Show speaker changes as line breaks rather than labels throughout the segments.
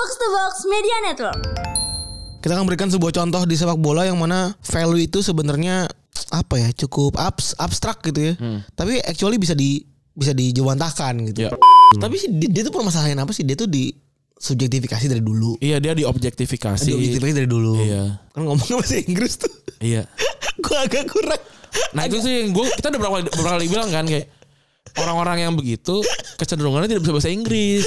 Box to Box Media Network.
Kita akan berikan sebuah contoh di sepak bola yang mana value itu sebenarnya apa ya cukup abs abstrak gitu ya. Tapi actually bisa di bisa dijawantahkan gitu.
Ya.
Tapi sih dia, dia tuh permasalahan apa sih? Dia tuh di subjektifikasi dari dulu.
Iya dia diobjektifikasi.
Diobjektifikasi dari dulu.
Iya.
Kan ngomongnya bahasa Inggris tuh.
Iya.
Gua agak kurang.
Nah itu sih yang gue kita udah berapa kali, beberapa kali bilang kan kayak orang-orang yang begitu kecenderungannya tidak bisa bahasa Inggris.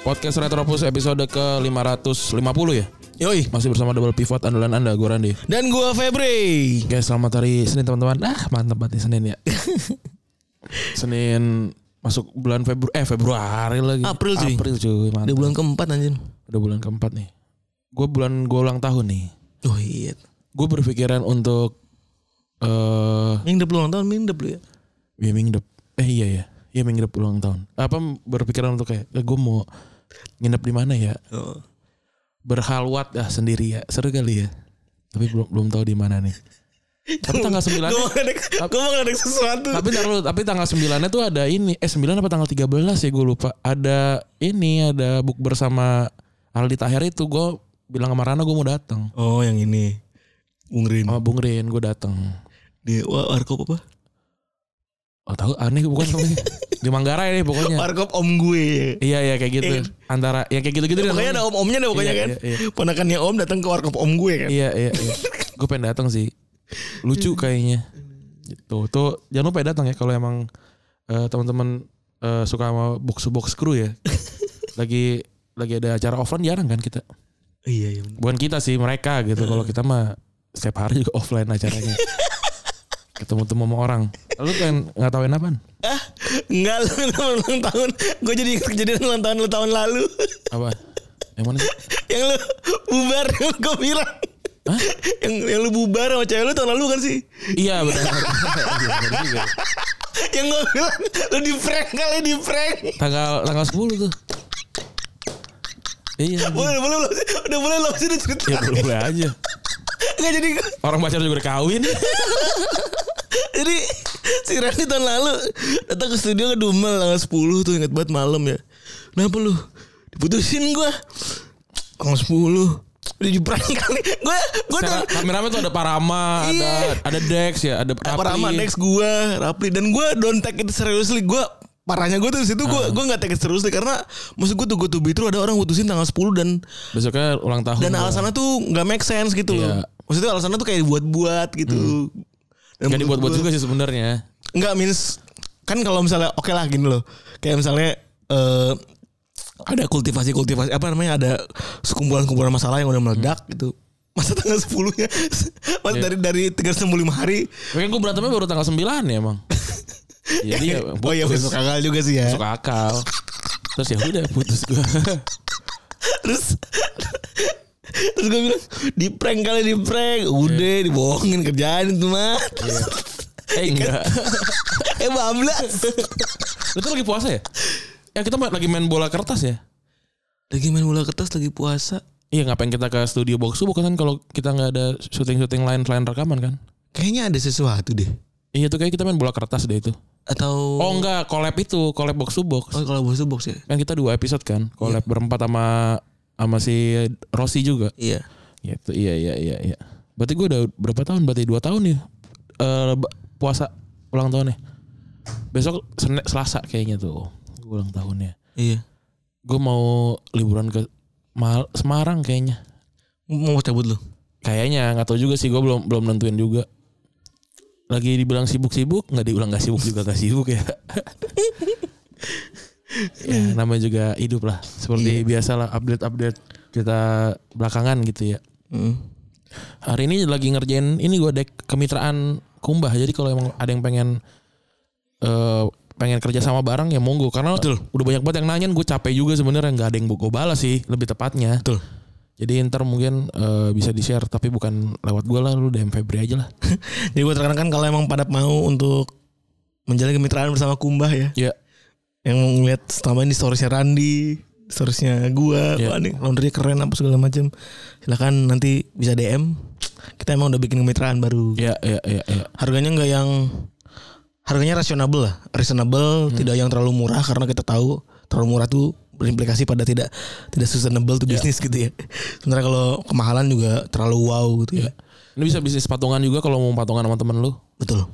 Podcast Retropus episode ke 550 ya.
Yoi.
Masih bersama double pivot andalan Anda, gue Randi.
Dan gua Febri.
Oke, selamat hari Senin teman-teman. Ah, mantap banget nih Senin ya. Senin masuk bulan Februari eh Februari lagi.
April, cuy.
April cuy. Mantap.
Udah bulan keempat anjir.
Udah bulan keempat nih. Gue bulan gue ulang tahun nih.
Oh iya.
Gue berpikiran untuk eh
Mingdep lu ulang tahun, mingdep lu ya.
ya mingdep. Eh iya ya. Iya mingdep ulang tahun. Apa berpikiran untuk kayak eh, gue mau nginep di mana ya?
Oh.
Berhalwat dah sendiri ya. Seru kali ya. Tapi belum belum tahu di mana nih. Tapi tanggal 9
Gue mau ngadek, gue mau ngadek sesuatu.
Tapi ntar dulu, tapi tanggal 9 tuh ada ini. Eh 9 apa tanggal 13 ya gue lupa. Ada ini, ada buk bersama Aldi Tahir itu. Gue bilang sama Rana gue mau datang.
Oh yang ini. Bung Rin.
Sama Bung Rin gue datang.
Di warkop apa?
Oh tahu aneh bukan namanya. Di Manggarai nih pokoknya.
Warkop om gue.
Iya iya kayak gitu.
Iya.
Antara yang kayak gitu-gitu deh
Pokoknya ada om-omnya deh pokoknya
Iya,
kan.
iya, iya.
Ponakannya om datang ke warkop om gue kan.
Iya iya iya. gue pengen datang sih. Lucu kayaknya. Gitu. Tuh jangan lupa ya datang ya kalau emang eh, teman-teman eh, suka sama box box crew ya. lagi lagi ada acara offline jarang kan kita.
Iya iya.
Bukan kita sih mereka gitu. Kalau kita mah setiap hari juga offline acaranya. Ketemu temu sama orang. Lu pengen ngatawain apaan?
Ah, enggak lu ulang tahun. Gue jadi ingat kejadian ulang tahun lu tahun lalu.
Apa? Yang mana sih?
yang lu bubar yang gue bilang.
Hah?
yang yang lu bubar sama cewek lu tahun lalu kan sih?
Iya benar. Iya,
yang gue bilang lu di prank kali di prank.
Tanggal tanggal 10 tuh. Iya.
Boleh boleh lo udah boleh lo sih cerita.
Ya boleh boleh aja.
Enggak jadi
Orang pacar juga udah kawin.
jadi si Randy tahun lalu datang ke studio ke Dumel tanggal 10 tuh inget banget malam ya. Kenapa lu? Diputusin gua. Tanggal 10 Udah jebrak kali. Gue gue tuh
kameramen tuh ada Parama, ada
Iya.
ada Dex ya, ada Rapli.
apa sama next gue Rapli dan gue don't take it seriously gue parahnya gue tuh di situ gue gue nggak take it seriously karena maksud gue tuh gue tuh itu ada orang putusin tanggal 10 dan
Besoknya ulang tahun.
dan alasannya tuh nggak make sense gitu loh.
Iya.
Maksudnya alasannya tuh kayak buat-buat gitu. Dan
Gak
menurut
dibuat-buat juga sih sebenarnya.
Enggak means kan kalau misalnya oke lah gini loh. Kayak misalnya eh ada kultivasi-kultivasi apa namanya ada sekumpulan-kumpulan masalah yang udah meledak gitu. Masa tanggal 10-nya Masa
Iya.
dari dari 365 hari.
Mungkin gue berantemnya baru tanggal 9 ya emang. Jadi ya
Oh iya
putus.
besok akal juga sih ya.
Masuk akal. Terus ya udah putus gue.
Terus Terus gue bilang di prank kali di prank. Udah dibohongin kerjaan itu mah.
eh enggak.
eh bablas.
Lu tuh lagi puasa ya? Ya kita lagi main bola kertas ya?
Lagi main bola kertas lagi puasa.
Iya ngapain kita ke studio box bukan kan kalau kita nggak ada syuting-syuting lain selain rekaman kan?
Kayaknya ada sesuatu deh.
Iya tuh kayak kita main bola kertas deh itu.
Atau
Oh enggak, collab itu, collab box to box.
Oh kalau box to box ya.
Kan kita dua episode kan, collab berempat sama sama si Rossi juga.
Iya.
Gitu. Iya iya iya iya. Berarti gue udah berapa tahun? Berarti dua tahun nih. Eh ba- puasa ulang tahunnya. Besok Senin Selasa kayaknya tuh gua ulang tahunnya.
Iya.
Gue mau liburan ke Mal Semarang kayaknya.
Mau cabut lu?
Kayaknya nggak tahu juga sih gue belum belum nentuin juga. Lagi dibilang sibuk-sibuk, nggak dibilang nggak sibuk juga nggak sibuk ya. ya namanya juga hidup lah. Seperti biasa lah update-update kita belakangan gitu ya.
Heeh.
Hari ini lagi ngerjain ini gue dek kemitraan kumbah. Jadi kalau emang ada yang pengen eh pengen kerja sama bareng ya monggo karena
Betul.
udah banyak banget yang nanyain gue capek juga sebenarnya nggak ada yang gue balas sih lebih tepatnya.
Betul.
Jadi ntar mungkin eh, bisa di share tapi bukan lewat gue lah lu DM Febri aja lah.
Jadi gue terangkan kalau emang pada mau untuk menjalin kemitraan bersama Kumbah ya.
Ya
Yang ngeliat selama ini storiesnya Randi. Storiesnya gua,
Iya.
wah nih laundry keren apa segala macam. Silakan nanti bisa DM. Kita emang udah bikin kemitraan baru.
Iya iya iya iya.
Harganya nggak yang harganya rasionable lah, reasonable,
Hmm.
tidak yang terlalu murah karena kita tahu terlalu murah tuh berimplikasi pada tidak tidak sustainable
Iya.
tuh bisnis gitu ya. Sementara kalau kemahalan juga terlalu wow gitu ya.
Ini bisa bisnis patungan juga kalau mau patungan sama temen lu.
Betul.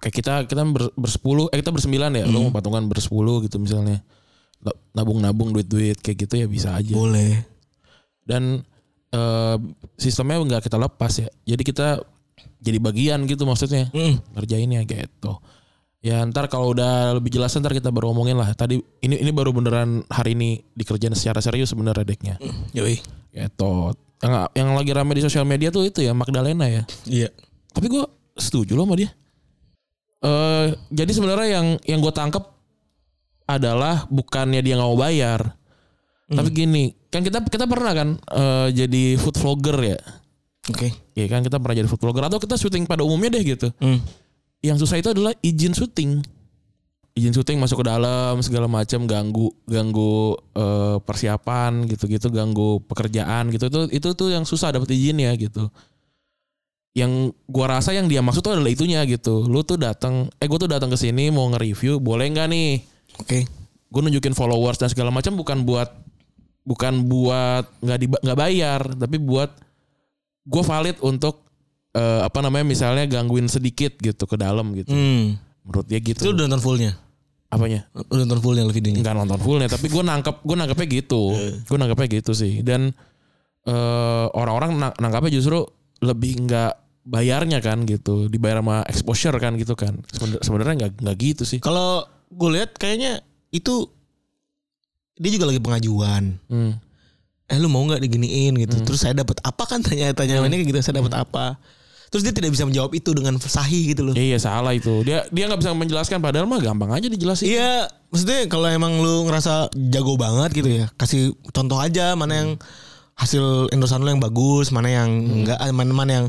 Kayak kita kita ber, bersepuluh, eh kita bersembilan ya. Lu mau patungan bersepuluh gitu misalnya. Nabung-nabung duit-duit kayak gitu ya bisa aja.
Boleh.
Dan eh, sistemnya nggak kita lepas ya. Jadi kita jadi bagian gitu maksudnya.
Mm.
ngerjainnya gitu. Ya ntar kalau udah lebih jelas ntar kita baru ngomongin lah. Tadi ini ini baru beneran hari ini dikerjain secara serius sebenarnya deknya.
Yoi.
Gitu. Yang yang lagi rame di sosial media tuh itu ya Magdalena ya.
Iya.
Tapi gue setuju loh sama dia. Eh jadi sebenarnya yang yang gue tangkep adalah bukannya dia nggak mau bayar, tapi gini kan kita kita pernah kan eh, jadi food vlogger ya,
Oke.
Iya kan kita pernah jadi food vlogger atau kita syuting pada umumnya deh gitu.
Hmm.
Yang susah itu adalah izin syuting. Izin syuting masuk ke dalam segala macam ganggu ganggu eh, persiapan gitu-gitu ganggu pekerjaan gitu itu itu tuh yang susah dapat izin ya gitu. Yang gua rasa yang dia maksud tuh adalah itunya gitu. Lu tuh datang eh gua tuh datang ke sini mau nge-review, boleh nggak nih?
Oke.
Gue nunjukin followers dan segala macam bukan buat bukan buat nggak di nggak bayar, tapi buat gue valid untuk eh, apa namanya misalnya gangguin sedikit gitu ke dalam gitu.
Hmm.
Menurut dia
Itu
gitu.
udah nonton fullnya.
Apanya?
Udah nonton fullnya videonya.
Enggak nonton fullnya, tapi gue nangkep gue nangkepnya gitu. Gue nangkepnya gitu sih. Dan eh, orang-orang nang- nangkapnya justru lebih nggak bayarnya kan gitu, dibayar sama exposure kan gitu kan. Seben- Sebenarnya nggak nggak gitu sih.
Kalau gue lihat kayaknya itu dia juga lagi pengajuan.
Hmm.
Eh lu mau nggak diginiin gitu. Terus saya dapat apa kan tanya tanya ini kayak gitu. Saya dapat apa. Terus dia tidak bisa menjawab itu dengan sahih gitu loh.
Iya salah itu. Dia dia nggak bisa menjelaskan padahal mah gampang aja dijelasin.
Iya, maksudnya kalau emang lu ngerasa jago banget gitu ya, kasih contoh aja mana yang hasil endosan lu yang bagus, mana yang enggak, mana mana yang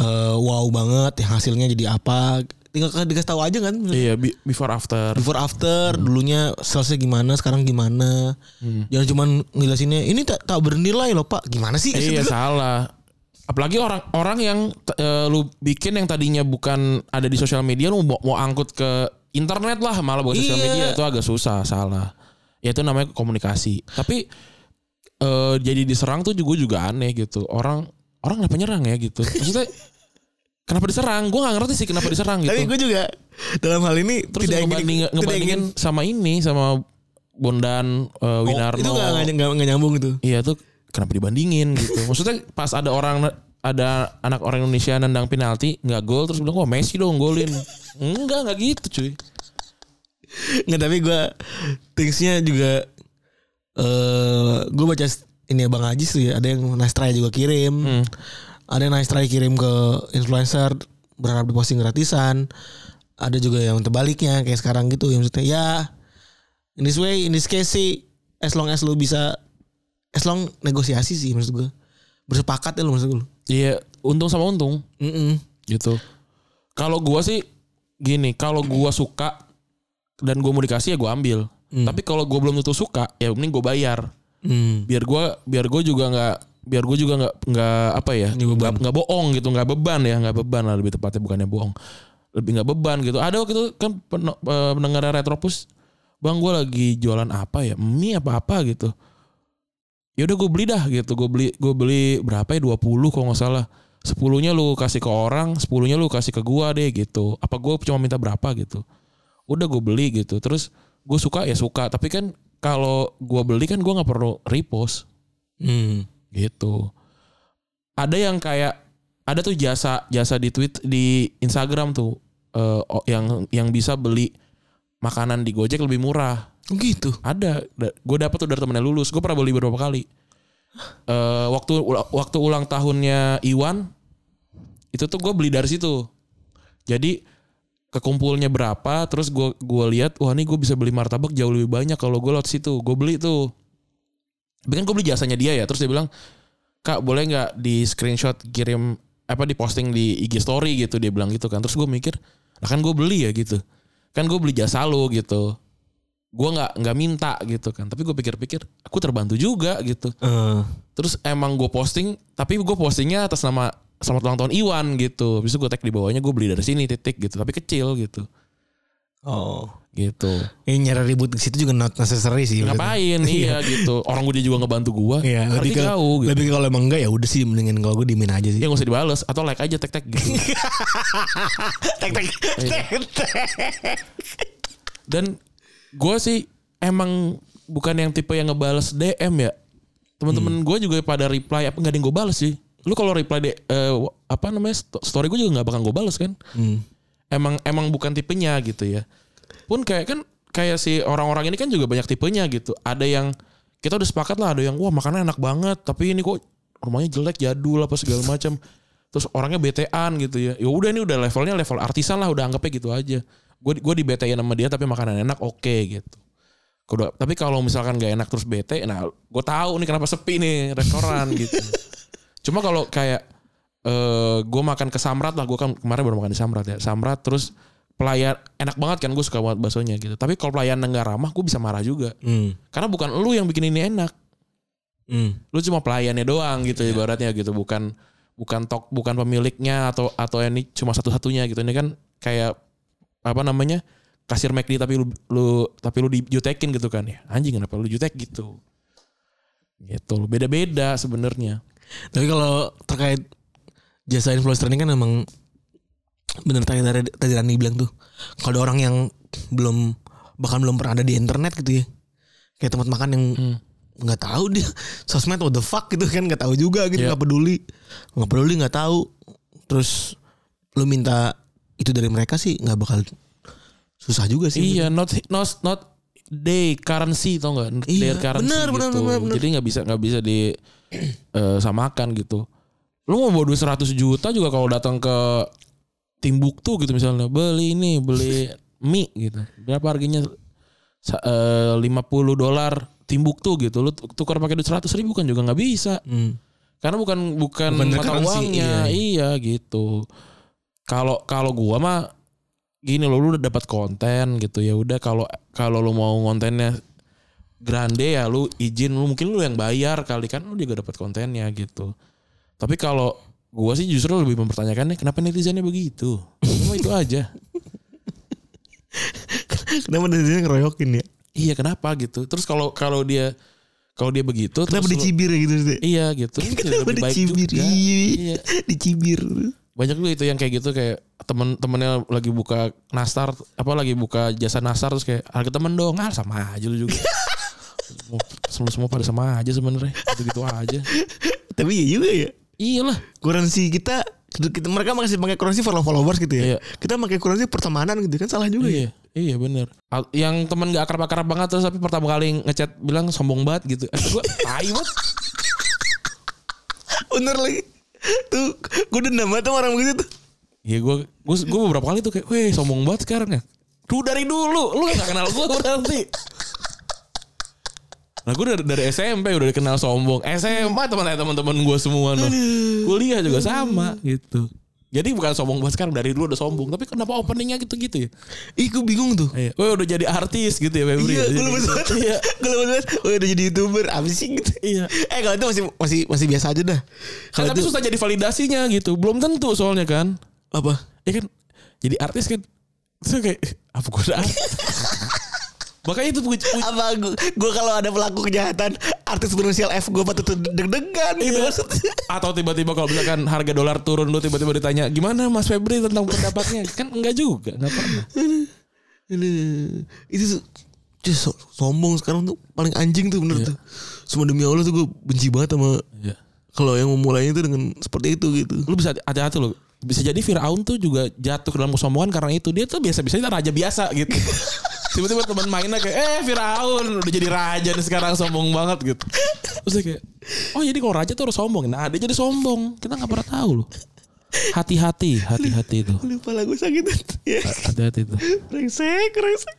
eh, wow banget, yang hasilnya jadi apa. Tinggal dikasih tahu aja kan.
Iya, be- before after.
Before after, dulunya salesnya gimana, sekarang gimana. Jangan cuman ngejelasinnya, ini tak tak bernilai loh pak. Gimana sih?
Iya salah. Apalagi orang-orang yang eh, lu bikin yang tadinya bukan ada di sosial media lu mau, mau angkut ke internet lah malah buat sosial
Iya.
media itu agak susah, salah. Ya itu namanya komunikasi. Tapi eh, jadi diserang tuh juga juga aneh gitu. Orang orang kenapa nyerang ya gitu. Maksudnya kenapa diserang? Gue gak ngerti sih kenapa diserang gitu.
Tapi gue juga dalam hal ini
Terus
tidak ingin,
ngebandingin
ingin
sama ini sama Bondan
Oh,
Winarno.
itu gak, gak, gak, gak nyambung itu.
Iya tuh kenapa dibandingin gitu. Maksudnya pas ada orang ada anak orang Indonesia nendang penalti nggak gol terus bilang wah Messi dong golin. Enggak enggak gitu cuy.
Nggak tapi gue thingsnya juga eh gue baca ini ya Bang Ajis tuh ya ada yang nice try juga kirim.
Hmm.
Ada yang nice try kirim ke influencer berharap diposting gratisan. Ada juga yang terbaliknya kayak sekarang gitu yang maksudnya ya in this way in this case sih as long as lu bisa as long negosiasi sih maksud gue bersepakat ya lu maksud gue.
Iya untung sama untung
Mm-mm.
gitu. Kalau gua sih gini kalau gua suka dan gua mau dikasih ya gua ambil. Tapi kalau gua belum tentu suka ya mending gua bayar.
Hmm.
Biar gua biar gua juga nggak biar gue juga nggak nggak apa ya nggak nggak bohong gitu nggak beban ya nggak beban lah lebih tepatnya bukannya bohong lebih nggak beban gitu ada waktu itu kan eh, pendengar retropus bang gue lagi jualan apa ya mie apa apa gitu ya udah gue beli dah gitu. Gue beli gue beli berapa ya? 20 kalau nggak salah. Sepuluhnya lu kasih ke orang sepuluhnya lu kasih ke gua deh gitu. Apa gue cuma minta berapa gitu? Udah gue beli gitu. Terus gue suka ya suka. Tapi kan kalau gua beli kan gua nggak perlu repost.
Hmm.
gitu. Ada yang kayak ada tuh jasa jasa di tweet di Instagram tuh eh, oh, yang yang bisa beli makanan di Gojek lebih murah
gitu.
ada. Gue dapet tuh dari temennya lulus. Gue pernah beli beberapa kali. Eh, waktu waktu ulang tahunnya Iwan itu tuh gue beli dari situ. Jadi kekumpulnya berapa terus gue gua lihat wah ini gue bisa beli martabak jauh lebih banyak kalau gue lewat situ. Gue beli tuh. Tapi kan gue beli jasanya dia ya. Terus dia bilang kak boleh nggak di screenshot kirim apa di posting di IG story? Gitu dia bilang gitu kan. Terus gue mikir lah kan gue beli ya gitu. Kan gue beli jasa lo gitu gue nggak nggak minta gitu kan. Tapi gue pikir-pikir aku terbantu juga gitu.
Eh,
terus emang gue posting tapi gue postingnya atas nama selamat ulang tahun Iwan gitu. Bisa gue tag di bawahnya gue beli dari sini titik gitu. Tapi kecil gitu.
Oh.
gitu.
Ini nyari ribut di situ juga not necessary sih.
ngapain? Iya. Gitu. Orang gue dia juga ngebantu gue
Iya, lebih ke,
jauh gitu.
lebih kalau emang enggak ya udah sih mendingan kalau gue dimin aja sih.
ya gak usah dibales. Atau like aja tag tag gitu.
Tek
Iya.
tek tek.
dan gue sih emang bukan yang tipe yang ngebales DM ya. Teman-teman gue juga pada reply apa nggak ada yang gue bales sih. Lu kalau reply de, eh, apa namanya sto- story gue juga nggak bakal gue bales kan?
Hmm.
emang emang bukan tipenya gitu ya. Pun kayak kan kayak si orang-orang ini kan juga banyak tipenya gitu. Ada yang kita udah sepakat lah ada yang wah makannya enak banget tapi ini kok rumahnya jelek jadul apa segala macam. Terus orangnya betean gitu ya. Ya udah ini udah levelnya level artisan lah udah anggapnya gitu aja gue gue di betein sama dia tapi makanan enak oke gitu. Kudu, tapi kalau misalkan gak enak terus bete nah gue tahu nih kenapa sepi nih restoran gitu. Cuma kalau kayak eh gue makan ke Samrat lah gue kan kemarin baru makan di Samrat ya. Samrat terus pelayan enak banget kan gue suka banget baksonya gitu. Tapi kalau pelayan nggak ramah gue bisa marah juga.
Hmm.
karena bukan lu yang bikin ini enak.
Hmm.
lu cuma pelayannya doang gitu ibaratnya gitu. Bukan bukan tok bukan pemiliknya atau atau ini cuma satu satunya gitu. Ini kan kayak apa namanya kasir McD tapi lu, lu tapi lu dijutekin gitu kan ya anjing kenapa lu jutek gitu gitu beda beda sebenarnya
Tapi kalau terkait jasa influencer ini kan emang bener tadi tadi, tadi Rani bilang tuh kalau ada orang yang belum bahkan belum pernah ada di internet gitu ya kayak tempat makan yang
Hmm.
nggak tahu dia sosmed what the fuck gitu kan nggak tahu juga gitu
Iya.
nggak peduli nggak peduli nggak tahu terus lu minta itu dari mereka sih nggak bakal susah juga sih
Iya, not not not day currency tau nggak?
Iya,
Their currency
benar,
gitu.
benar, benar.
Jadi nggak bisa nggak bisa di eh, samakan gitu. Lu mau bawa duit 100 juta juga kalau datang ke Timbuktu gitu misalnya beli ini beli mie gitu. Berapa harganya? Eh, 50 dolar Timbuktu gitu. Lu tukar pakai duit 100 ribu kan juga nggak bisa.
Hmm.
Karena bukan bukan,
Bukan
mata
currency,
uangnya. Iya, gitu. Kalau kalau gua mah gini loh lu udah dapat konten gitu ya udah kalau kalau lu mau kontennya grande ya lu izin lu mungkin lu yang bayar kali kan lu juga dapat kontennya gitu. Tapi kalau gua sih justru lebih mempertanyakan nih kenapa netizennya begitu. Cuma itu aja.
kenapa sini ngeroyokin ya
Iya kenapa gitu. Terus kalau kalau dia kalau dia begitu
kenapa
terus lu-
dicibir ya gitu sih
Iya gitu.
kenapa dicibir
juga.
Iya. dicibir
banyak juga itu yang kayak gitu kayak temen-temennya lagi buka nastar apa lagi buka jasa nastar terus kayak harga temen dong. Ah sama aja lu juga. Semua, semua semua pada sama aja sebenarnya. Gitu gitu aja.
Tapi iya juga ya.
Iyalah.
Currency kita, kita mereka masih pakai currency follow followers gitu ya.
Iya.
kita pakai currency pertemanan gitu kan salah juga ya.
iya iya bener yang temen gak akrab akrab banget terus tapi pertama kali ngechat bilang sombong banget gitu. Eh gue tai banget.
Bener lagi tuh gue dendam banget sama orang begitu tuh
Iya gue gue gue beberapa kali tuh kayak, weh sombong banget sekarang ya. Tuh dari dulu, lu gak kenal gue berarti. Nah gue dari, dari SMP udah dikenal sombong. SMA teman teman-teman gue semua noh. Kuliah juga sama gitu. Jadi bukan sombong banget sekarang dari dulu udah sombong. Tapi kenapa openingnya gitu-gitu ya?
ih gue bingung tuh
Iya. Weh udah jadi artis gitu ya Febri.
iya
ya?
gue
Jadi
lemes
gitu.
banget
Iya.
gue lemes banget oh udah jadi youtuber apa sih gitu
Iya.
eh kalau itu masih masih masih biasa aja dah
Nah,
kalau
tapi
itu
susah jadi validasinya gitu. Belum tentu soalnya kan.
apa
Ya kan jadi artis kan. Terus kayak eh, apa gue? Makanya itu puji, puji,
apa gue gue kalau ada pelaku kejahatan artis berinisial F gue patut deg-degan gitu
Iya.
maksudnya
Atau tiba-tiba kalau misalkan harga dolar turun lu tiba-tiba ditanya gimana Mas Febri tentang pendapatnya kan enggak juga enggak pernah.
Ini itu just so- sombong sekarang tuh paling anjing tuh bener
Iya.
tuh. Semua demi Allah tuh gue benci banget sama
Iya.
kalau yang memulainya itu dengan seperti itu gitu.
Lu bisa hati-hati lu. Bisa jadi Firaun tuh juga jatuh ke dalam kesombongan karena itu dia tuh biasa-biasa raja biasa gitu. Tiba-tiba teman mainnya kayak eh Firaun udah jadi raja nih sekarang sombong banget gitu. Terus dia kayak oh jadi kalau raja tuh harus sombong. Nah dia jadi sombong. Kita nggak pernah tahu loh. Hati-hati, hati-hati itu.
Lupa lagu sakit ya.
Hati-hati itu.
Rengsek, rengsek.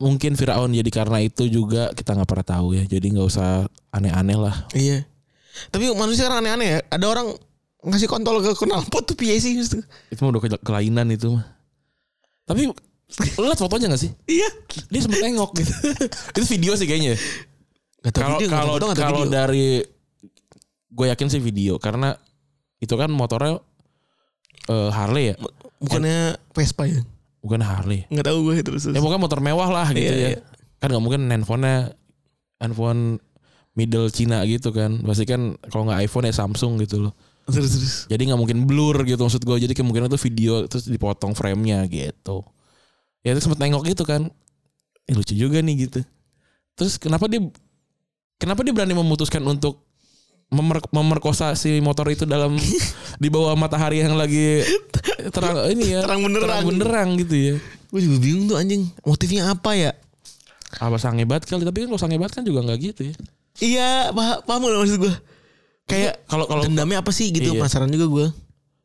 Mungkin Firaun jadi karena itu juga kita nggak pernah tahu ya. Jadi nggak usah aneh-aneh lah.
Iya. Tapi manusia kan aneh-aneh ya. Ada orang ngasih kontol ke knalpot tuh piye sih?
Itu mah udah ke- kelainan itu mah. Tapi Lu liat fotonya gak sih?
Iya.
Dia sempet nengok gitu. itu video sih kayaknya.
Gak tau
Kalau kalau kalau dari gue yakin sih video karena itu kan motornya eh, Harley ya,
bukannya Vespa ya?
bukan Harley.
Nggak tahu gue terus.
Ya bukan motor mewah lah gitu
Iya,
ya.
iya.
Kan nggak mungkin handphonenya handphone middle Cina gitu kan. Pasti kan kalau nggak iPhone ya Samsung gitu loh.
terus terus.
Jadi nggak mungkin blur gitu maksud gue. Jadi kemungkinan itu video terus dipotong frame-nya gitu. Ya itu sempet nengok gitu kan. Eh, lucu juga nih gitu. Terus kenapa dia kenapa dia berani memutuskan untuk memer- memerkosa si motor itu dalam di bawah matahari yang lagi terang ini ya
Terang benderang.
terang gitu ya.
Gue juga bingung tuh anjing. Motifnya apa ya?
Apa sange banget kali tapi kan kalau sange banget kan juga nggak gitu ya.
Iya, paham, paham gak maksud gue? Kayak
Kalau kalau
dendamnya apa sih gitu
Iya.
penasaran juga gue.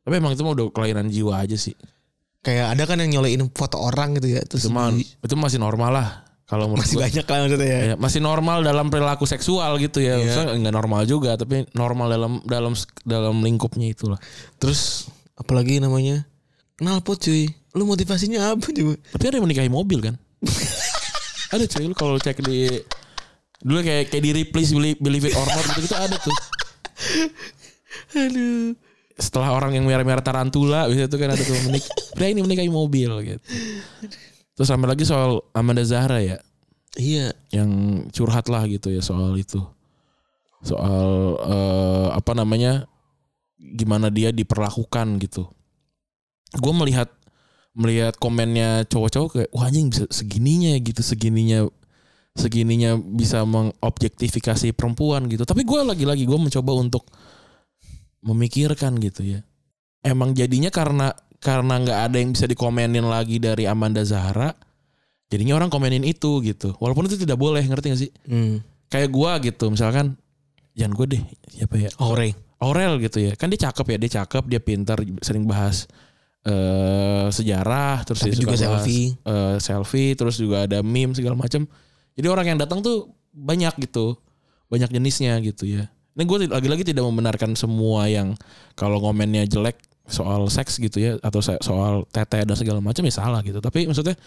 tapi emang itu mah udah kelainan jiwa aja sih.
Kayak ada kan yang nyolein foto orang gitu ya. Terus
Cuma
di-
itu masih normal lah kalau
masih
gua.
banyak lah maksudnya ya.
Ya, masih normal dalam perilaku seksual gitu ya. Maksudnya enggak normal juga tapi normal dalam dalam dalam lingkupnya itulah.
Terus apalagi namanya kenal pot cuy. Lu motivasinya apa coba?
Tapi ada yang menikahi mobil kan? ada cuy lu kalau cek di dulu kayak kayak di Ripley's Believe, Believe It or Not gitu, ada tuh.
Aduh.
Setelah orang yang merah-merah tarantula biasanya tuh kan ada tuh menik pria ini menikahi mobil gitu. Terus sampai lagi soal Amanda Zahra ya
Iya.
yang curhat lah gitu ya soal itu. Soal eh, apa namanya gimana dia diperlakukan gitu. Gue melihat melihat komennya cowok-cowok kayak wah anjing bisa segininya ya gitu segininya segininya bisa mengobjektifikasi perempuan gitu. Tapi gue lagi-lagi gue mencoba untuk memikirkan gitu ya. Emang jadinya karena karena nggak ada yang bisa dikomenin lagi dari Amanda Zahra, jadinya orang komenin itu gitu. Walaupun itu tidak boleh, ngerti gak sih?
Hmm.
Kayak gua gitu, misalkan jangan gue deh, siapa ya?
Ore.
Aurel gitu ya. Kan dia cakep ya, dia cakep, dia pintar, sering bahas eh sejarah, terus
Tapi
dia
juga
suka bahas,
selfie.
eh, selfie, terus juga ada meme segala macam. Jadi orang yang datang tuh banyak gitu, banyak jenisnya gitu ya. Ini gue lagi-lagi tidak membenarkan semua yang kalau komennya jelek soal seks gitu ya atau soal tete dan segala macam ya salah gitu. Tapi maksudnya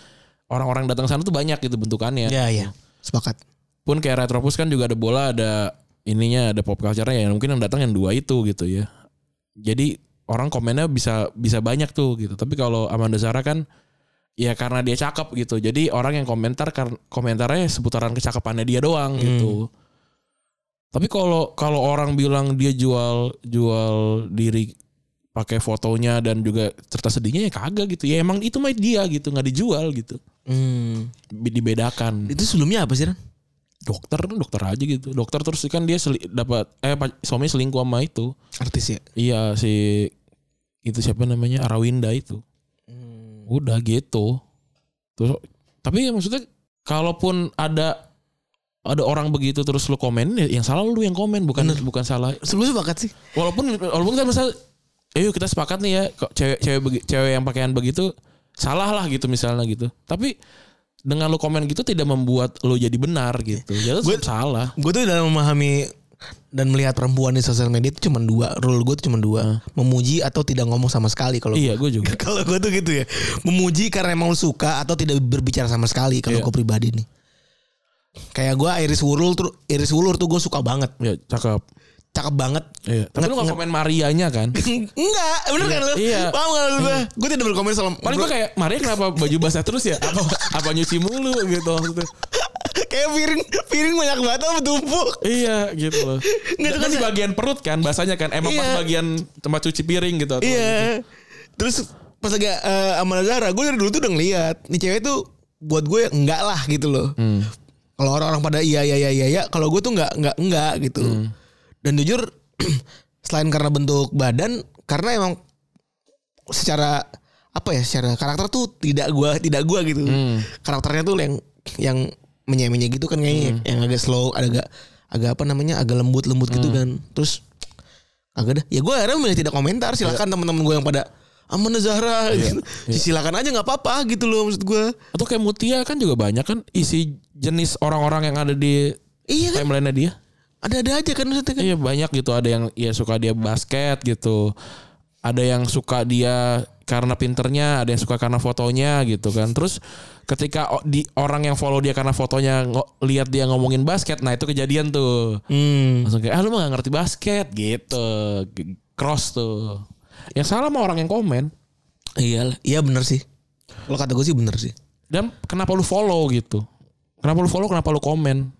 orang-orang datang sana tuh banyak gitu bentukannya.
Iya iya. Sepakat.
Pun kayak Retropus kan juga ada bola, ada ininya, ada pop culture-nya ya mungkin yang datang yang dua itu gitu ya. Jadi orang komennya bisa bisa banyak tuh gitu. Tapi kalau Amanda Zara kan ya karena dia cakep gitu. Jadi orang yang komentar kar- komentarnya seputaran kecakapannya dia doang gitu. Tapi kalau kalau orang bilang dia jual jual diri pakai fotonya dan juga cerita sedihnya ya kagak gitu. Ya emang itu mah dia gitu, nggak dijual gitu.
Hmm.
Dibedakan
Itu sebelumnya apa sih Ran?
dokter dokter aja gitu dokter terus kan dia seli- dapat eh suaminya selingkuh sama itu
Artis ya.
iya si itu siapa namanya Arawinda itu udah gitu terus tapi ya maksudnya kalaupun ada ada orang begitu terus lu komen ya yang salah lu yang komen bukan bukan salah
Sebelumnya sepakat sih.
walaupun walaupun kan misal eh yuk kita sepakat nih ya kok cewek cewek begi- cewek yang pakaian begitu salah lah gitu misalnya gitu tapi dengan lu komen gitu tidak membuat lu jadi benar gitu ya lu
Gue-
tetap salah
Gue tuh dalam memahami dan melihat perempuan di sosial media itu cuma dua. Rule gue tuh cuma dua. Memuji atau tidak ngomong sama sekali kalau
iya gue juga
kalau gue tuh gitu ya. Memuji karena emang lu suka atau tidak berbicara sama sekali kalau
Iya.
gue pribadi nih. Kayak gue Iris Wulur tuh Iris Wulur tuh gue suka banget.
ya cakep
Cakep banget.
iya tapi lu gak komen Marianya kan
Enggak, bener kan lu?
Iya.
Paham gak lu gue? Gue tidak berkomen soal
paling gue kayak Maria kenapa baju basah terus ya apa apa nyuci mulu gitu maksudnya
kayak piring piring banyak banget apa tumpuk.
iya gitu loh
Nggak, itu
kan di bagian perut kan bahasanya kan emang pas
Iya.
bagian tempat cuci piring gitu atau gitu.
Iya. Terus pas lagi uh, sama Zara, gue dari dulu tuh udah ngeliat nih cewek tuh buat gue enggak lah gitu loh.
Hmm.
Kalau orang-orang pada iya iya iya iya, iya kalau gue tuh enggak enggak enggak gitu.
Hmm.
Dan jujur selain karena bentuk badan, karena emang secara apa ya secara karakter tuh tidak gua tidak gua gitu.
Hmm.
Karakternya tuh yang yang menye-menye gitu kan kayaknya
Hmm.
yang agak slow, agak agak apa namanya agak lembut-lembut gitu
Hmm.
kan. Terus agak dah. Ya gue akhirnya memilih tidak komentar. Silakan teman-teman gue yang pada Amanda Zahra gitu. Silakan aja nggak apa-apa gitu loh maksud gue.
atau kayak Mutia kan juga banyak kan isi jenis orang-orang yang ada di
Iya kan
timeline dia
ada-ada aja kan maksudnya kan.
Iya banyak gitu ada yang ya suka dia basket gitu. Ada yang suka dia karena pinternya, ada yang suka karena fotonya gitu kan. Terus ketika di orang yang follow dia karena fotonya lihat dia ngomongin basket, nah itu kejadian tuh.
Hmm.
Langsung kayak ah lu mah gak ngerti basket gitu. Cross tuh. Yang salah mah orang yang komen.
Iya, iya bener sih. Kalau kata gue sih bener sih.
Dan kenapa lu follow gitu? Kenapa lu follow? Kenapa lu komen?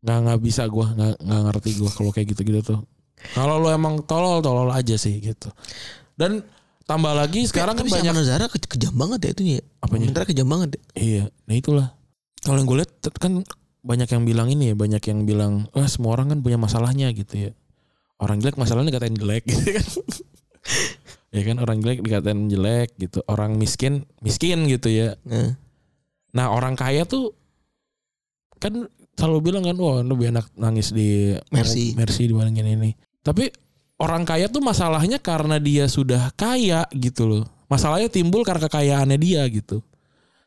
Nggak nggak bisa gua nggak nggak ngerti gua kalau kayak gitu-gitu tuh. Kalau lu emang tolol tolol aja sih gitu. Dan tambah lagi sekarang kan
Tapi si
banyak
Zara ke- kejam banget ya itunya. ya.
Apanya?
Komentarnya kejam banget ya.
iya. Nah itulah. Kalau yang gue lihat kan banyak yang bilang ini ya, banyak yang bilang wah semua orang kan punya masalahnya gitu ya. Orang jelek masalahnya dikatain jelek gitu kan. Ya kan orang jelek dikatain jelek gitu. Orang miskin miskin gitu ya.
Nah.
Nah orang kaya tuh kan selalu bilang kan wah lebih enak nangis di
Mercy.
Mercy dibandingin ini. Tapi orang kaya tuh masalahnya karena dia sudah kaya gitu loh. Masalahnya timbul karena kekayaannya dia gitu.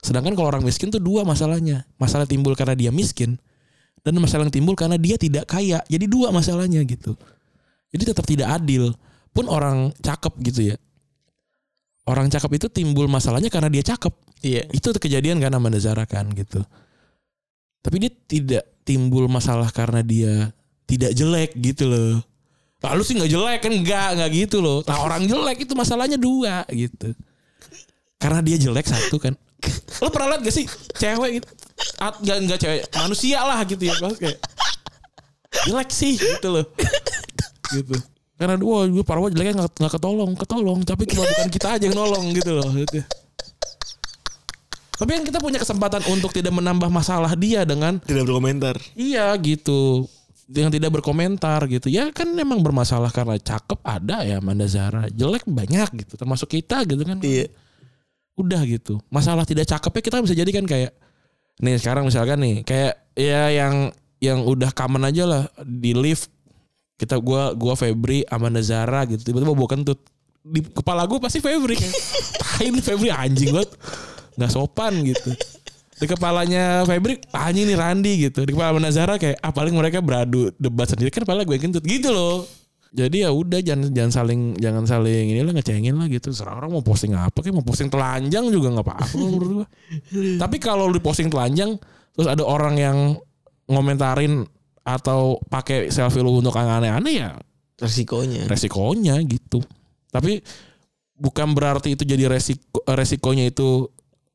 Sedangkan kalau orang miskin tuh dua masalahnya. Masalah timbul karena dia miskin dan masalah yang timbul karena dia tidak kaya. Jadi dua masalahnya gitu. Jadi tetap tidak adil. Pun orang cakep gitu ya. Orang cakep itu timbul masalahnya karena dia cakep
Iya.
itu kejadian kan sama Zara kan gitu. Tapi dia tidak timbul masalah karena dia tidak jelek gitu loh. Lalu sih nggak jelek kan enggak enggak gitu loh. Nah orang jelek itu masalahnya dua gitu. Karena dia jelek satu kan. Lo pernah lihat gak sih cewek gitu? At, enggak, enggak cewek, manusia lah gitu ya. Kayak jelek sih gitu loh. Gitu. Karena wah gue parah jeleknya nggak nggak ketolong, ketolong. Tapi cuma bukan kita aja yang nolong gitu loh. Gitu. Tapi kan kita punya kesempatan untuk tidak menambah masalah dia dengan
Tidak berkomentar.
iya gitu. Yang tidak berkomentar gitu. Ya kan memang bermasalah karena cakep ada ya Amanda Zara. Jelek banyak gitu. Termasuk kita gitu kan.
Iya.
Udah gitu. Masalah tidak cakepnya kita bisa jadikan kayak nih sekarang misalkan nih kayak ya yang yang udah common aja lah di lift kita gua gua Febri Amanda Zara gitu. Tiba-tiba bawa kentut. Di kepala gue pasti Febri. Kayak "Tai ini Febri anjing banget. Nggak sopan gitu. Di kepalanya Febri anjing nih Randi gitu. Di kepala Amanda Zara kayak ah paling mereka beradu debat sendiri. Kan kepala gue kentut. Gitu loh. Jadi ya udah jangan jangan saling jangan saling inilah ngecengin lah gitu. Serah orang mau posting apa kayak mau posting telanjang juga nggak apa-apa menurut gua. Tapi kalau di posting telanjang terus ada orang yang ngomentarin atau pakai selfie lu untuk yang aneh-aneh ya
Resikonya.
resikonya gitu. Tapi bukan berarti itu jadi resiko resikonya itu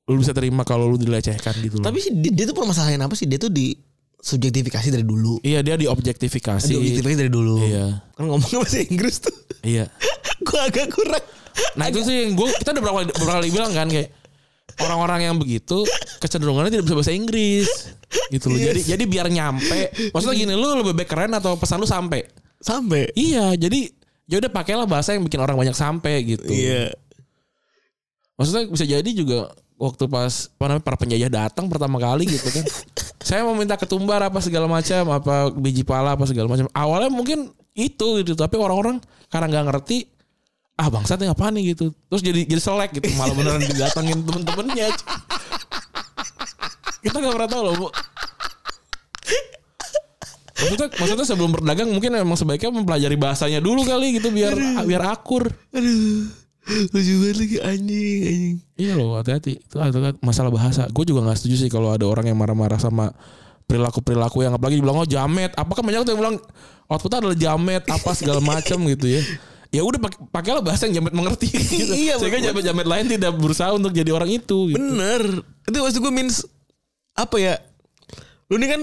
lu bisa terima kalau lu dilecehkan gitu loh.
Tapi sih dia, dia tuh permasalahan apa sih? Dia tuh di subjektifikasi dari dulu.
iya dia diobjektifikasi.
Di objektifikasi dari dulu.
Iya.
Kan ngomongnya bahasa Inggris tuh.
Iya.
gue agak kurang.
Nah itu sih gue kita udah berapa kali, beberapa kali bilang kan kayak orang-orang yang begitu kecenderungannya tidak bisa bahasa Inggris gitu loh. Jadi jadi biar nyampe. Maksudnya gini lu lebih baik keren atau pesan lu sampai?
Sampai.
Iya, jadi ya udah pakailah bahasa yang bikin orang banyak sampai gitu.
Iya.
Maksudnya bisa jadi juga waktu pas apa namanya para penjajah datang pertama kali gitu kan. saya mau minta ketumbar apa segala macam, apa biji pala apa segala macam. Awalnya mungkin itu gitu, tapi orang-orang karena nggak ngerti ah bangsatnya apa nih gitu. Terus jadi jadi selek gitu, malah beneran didatengin temen-temennya. Kita nggak pernah tahu loh, Bu. Maksudnya, maksudnya sebelum berdagang mungkin emang sebaiknya mempelajari bahasanya dulu kali gitu biar biar akur.
Aduh. Lucu banget lagi anjing anjing.
Iya loh hati-hati itu ada masalah bahasa. Gue juga nggak setuju sih kalau ada orang yang marah-marah sama perilaku-perilaku yang apalagi dibilang oh jamet. Apa kan banyak tuh yang bilang outputnya adalah jamet apa segala macam gitu ya. Ya udah pakai pakailah bahasa yang jamet mengerti gitu.
Iya,
Sehingga jamet-jamet lain tidak berusaha untuk jadi orang itu. Gitu.
Bener. Itu maksud gue means apa ya? Lu ini kan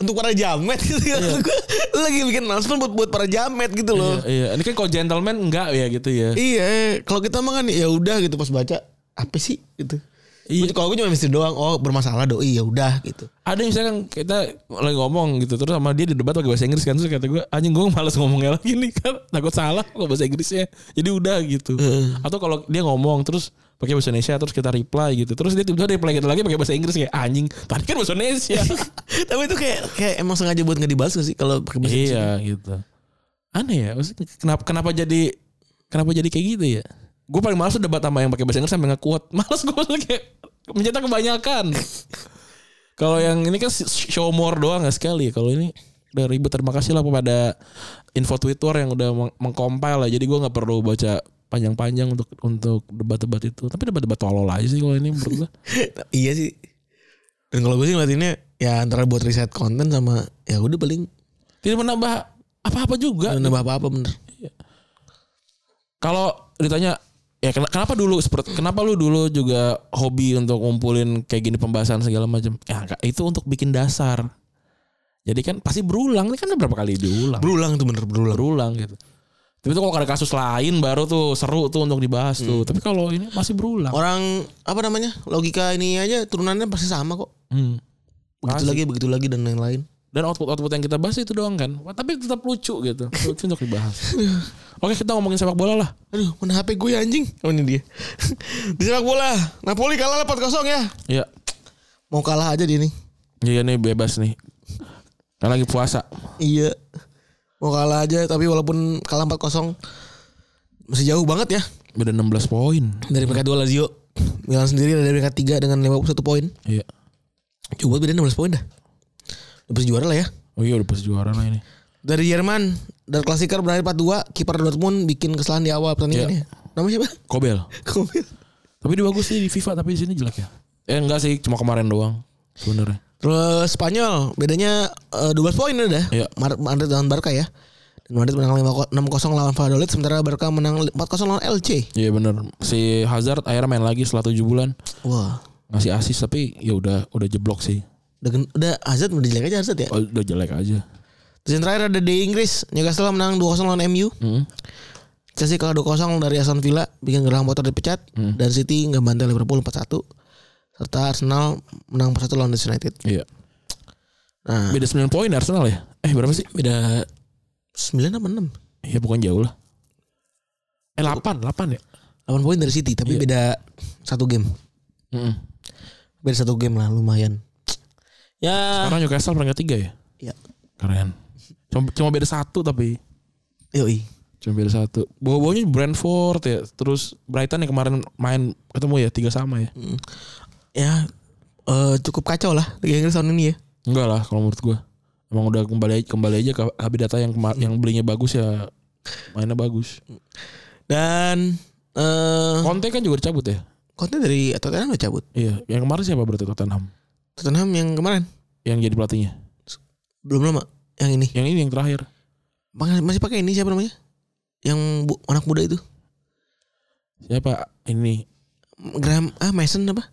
untuk para jamet gitu ya. Maksud gue, lagi bikin announcement buat buat para jamet gitu loh.
Iya, iya. Ini kan kalau gentleman enggak ya gitu ya.
Iya, kalau kita mah kan ya udah gitu pas baca apa sih gitu.
Iya.
Kalau gue cuma mesti doang, oh bermasalah doi ya udah gitu.
Ada yang misalkan kita lagi ngomong gitu terus sama dia di debat pakai bahasa Inggris kan terus kata gue anjing gue malas ngomongnya lagi nih kan. Takut salah kok bahasa Inggrisnya. Jadi udah gitu. Atau kalau dia ngomong terus pakai bahasa Indonesia terus kita reply gitu terus dia tiba-tiba reply kita lagi pakai bahasa Inggris kayak anjing tadi kan bahasa Indonesia.
Tapi itu kayak kayak emang sengaja buat nggak dibahas sih kalau pakai bahasa Indonesia?
iya gitu. Aneh ya maksudnya kenapa kenapa jadi kenapa jadi kayak gitu ya gue paling males debat sama yang pakai bahasa Inggris sampai nggak kuat males gue kayak mencetak kebanyakan kalau yang ini kan show more doang nggak sekali kalau ini udah ribet terima kasih lah kepada info Twitter yang udah meng- mengcompile lah jadi gue nggak perlu baca panjang-panjang untuk untuk debat-debat itu. Tapi debat-debat tolol aja sih kalau ini menurut gue.
iya sih. Dan kalau gue sih ngeliatinnya ya antara buat riset konten sama ya udah paling
Tidak menambah apa-apa juga.
nggak nambah apa-apa bener.
Kalau ditanya ya ken- kenapa dulu seperti kenapa lu dulu juga hobi untuk ngumpulin kayak gini pembahasan segala macam? Ya itu untuk bikin dasar. Jadi kan pasti berulang. Ini kan berapa kali diulang.
Berulang tuh bener berulang.
berulang gitu. Tapi itu kalau ada kasus lain baru tuh seru tuh untuk dibahas tuh. Tapi kalau ini masih berulang.
Orang apa namanya logika ini aja turunannya pasti sama kok.
Hmm.
Begitu lagi begitu lagi dan lain-lain.
Dan output-output yang kita bahas itu doang kan. Wah, tapi tetap lucu gitu. Lucu untuk dibahas. Oke kita ngomongin sepak bola lah.
Aduh, mana HP gue ya, anjing? Oh ini dia. Di sepak bola, Napoli kalah 4-0 ya.
Ya.
Mau kalah aja dia nih.
Iya nih bebas nih. Kan lagi puasa.
Iya. Mau kalah aja tapi walaupun kalah 4-0 masih jauh banget ya
Beda 16 poin.
dari peringkat 2 Lazio. Milan sendiri ada di peringkat 3 dengan 51 poin.
Iya.
Coba beda 16 poin dah. Udah pasti juara lah ya.
Oh iya udah pas juara lah ini.
Dari Jerman, dari klasiker berakhir 4-2, kiper Dortmund bikin kesalahan di awal pertandingan ya. Namanya siapa?
Kobel.
Komil.
Tapi dia bagus sih di FIFA tapi di sini jelek ya. Eh enggak sih, cuma kemarin doang sebenarnya.
Terus Spanyol, bedanya eh, 12 poin udah.
Iya.
Madrid lawan Barca ya. Dan Madrid menang 5 6-0 lawan Valladolid sementara Barca menang 4-0 lawan LC.
Iya bener. Si Hazard akhirnya main lagi setelah 7 bulan.
Wah.
Ngasih asis tapi ya udah udah jeblok sih.
Udah, udah Hazard udah jelek aja Hazard ya.
Oh, udah jelek aja.
Terus yang terakhir ada di Inggris, Newcastle menang 2-0 lawan MU.
Hmm.
Chelsea kalah 2-0 dari Aston Villa, bikin Graham Potter dipecat. Dan City nggak bantai Liverpool 4-1. Serta Arsenal menang 4-1 lawan Leeds United.
Iya.
Nah,
Beda 9 poin Arsenal ya? Eh berapa sih?
beda 9 apa 6?
Iya bukan jauh lah. Eh 8, 8 ya?
8 poin dari City, tapi
Iya.
beda satu game.
Mm
Beda satu game lah, lumayan. Ya,
Sekarang Newcastle peringkat 3 ya?
ya.
Keren. Cuma, cuma beda satu tapi.
Yoi.
Cuma beda satu. Bawa-bawanya Brentford ya. Terus Brighton yang kemarin main ketemu ya tiga sama ya.
Ya, eh, cukup kacau lah Liga Inggris tahun ini ya.
Enggak lah kalau menurut gua. Emang udah kembali kembali aja ke Habidata yang kema- yang belinya bagus ya mainnya bagus.
Dan eh
Conte kan juga dicabut ya.
konten dari Tottenham udah cabut.
Iya, yang kemarin siapa berarti Tottenham?
Tottenham yang kemarin
Yang jadi pelatihnya.
belum lama. Yang ini
Yang ini yang terakhir.
Masih- masih pakai ini siapa namanya? Yang bu- anak muda itu.
Siapa? Ini.
Graham ah Mason apa?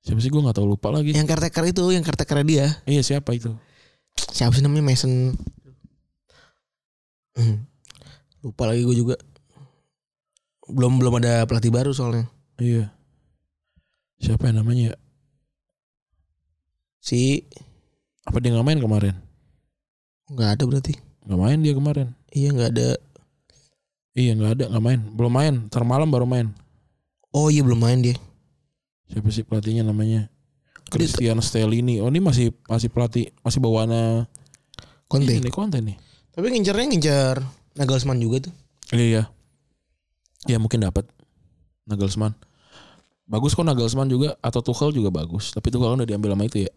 Siapa sih gua nggak tahu lupa lagi.
Yang caretaker itu, yang caretaker dia.
Iya, siapa itu?
Siapa sih namanya Mason? Hmm. Lupa lagi gue juga. Belum belum ada pelatih baru soalnya.
Iya. Siapa yang namanya?
Si
Apa dia nggak main kemarin?
nggak ada berarti.
Nggak main dia kemarin.
Iya nggak ada.
Iya nggak ada, nggak main. Belum main. Ntar malam baru main.
Oh iya belum main dia.
Siapa sih pelatihnya namanya? Christian Stellini. Oh ini masih masih pelatih masih bawaannya
Conte.
ini konten nih.
Tapi ngincernya ngincer Nagelsmann juga tuh.
Iya. Ya mungkin dapat Nagelsmann. Bagus kok Nagelsmann juga atau Tuchel juga bagus. Tapi Tuchel kan udah diambil sama itu ya.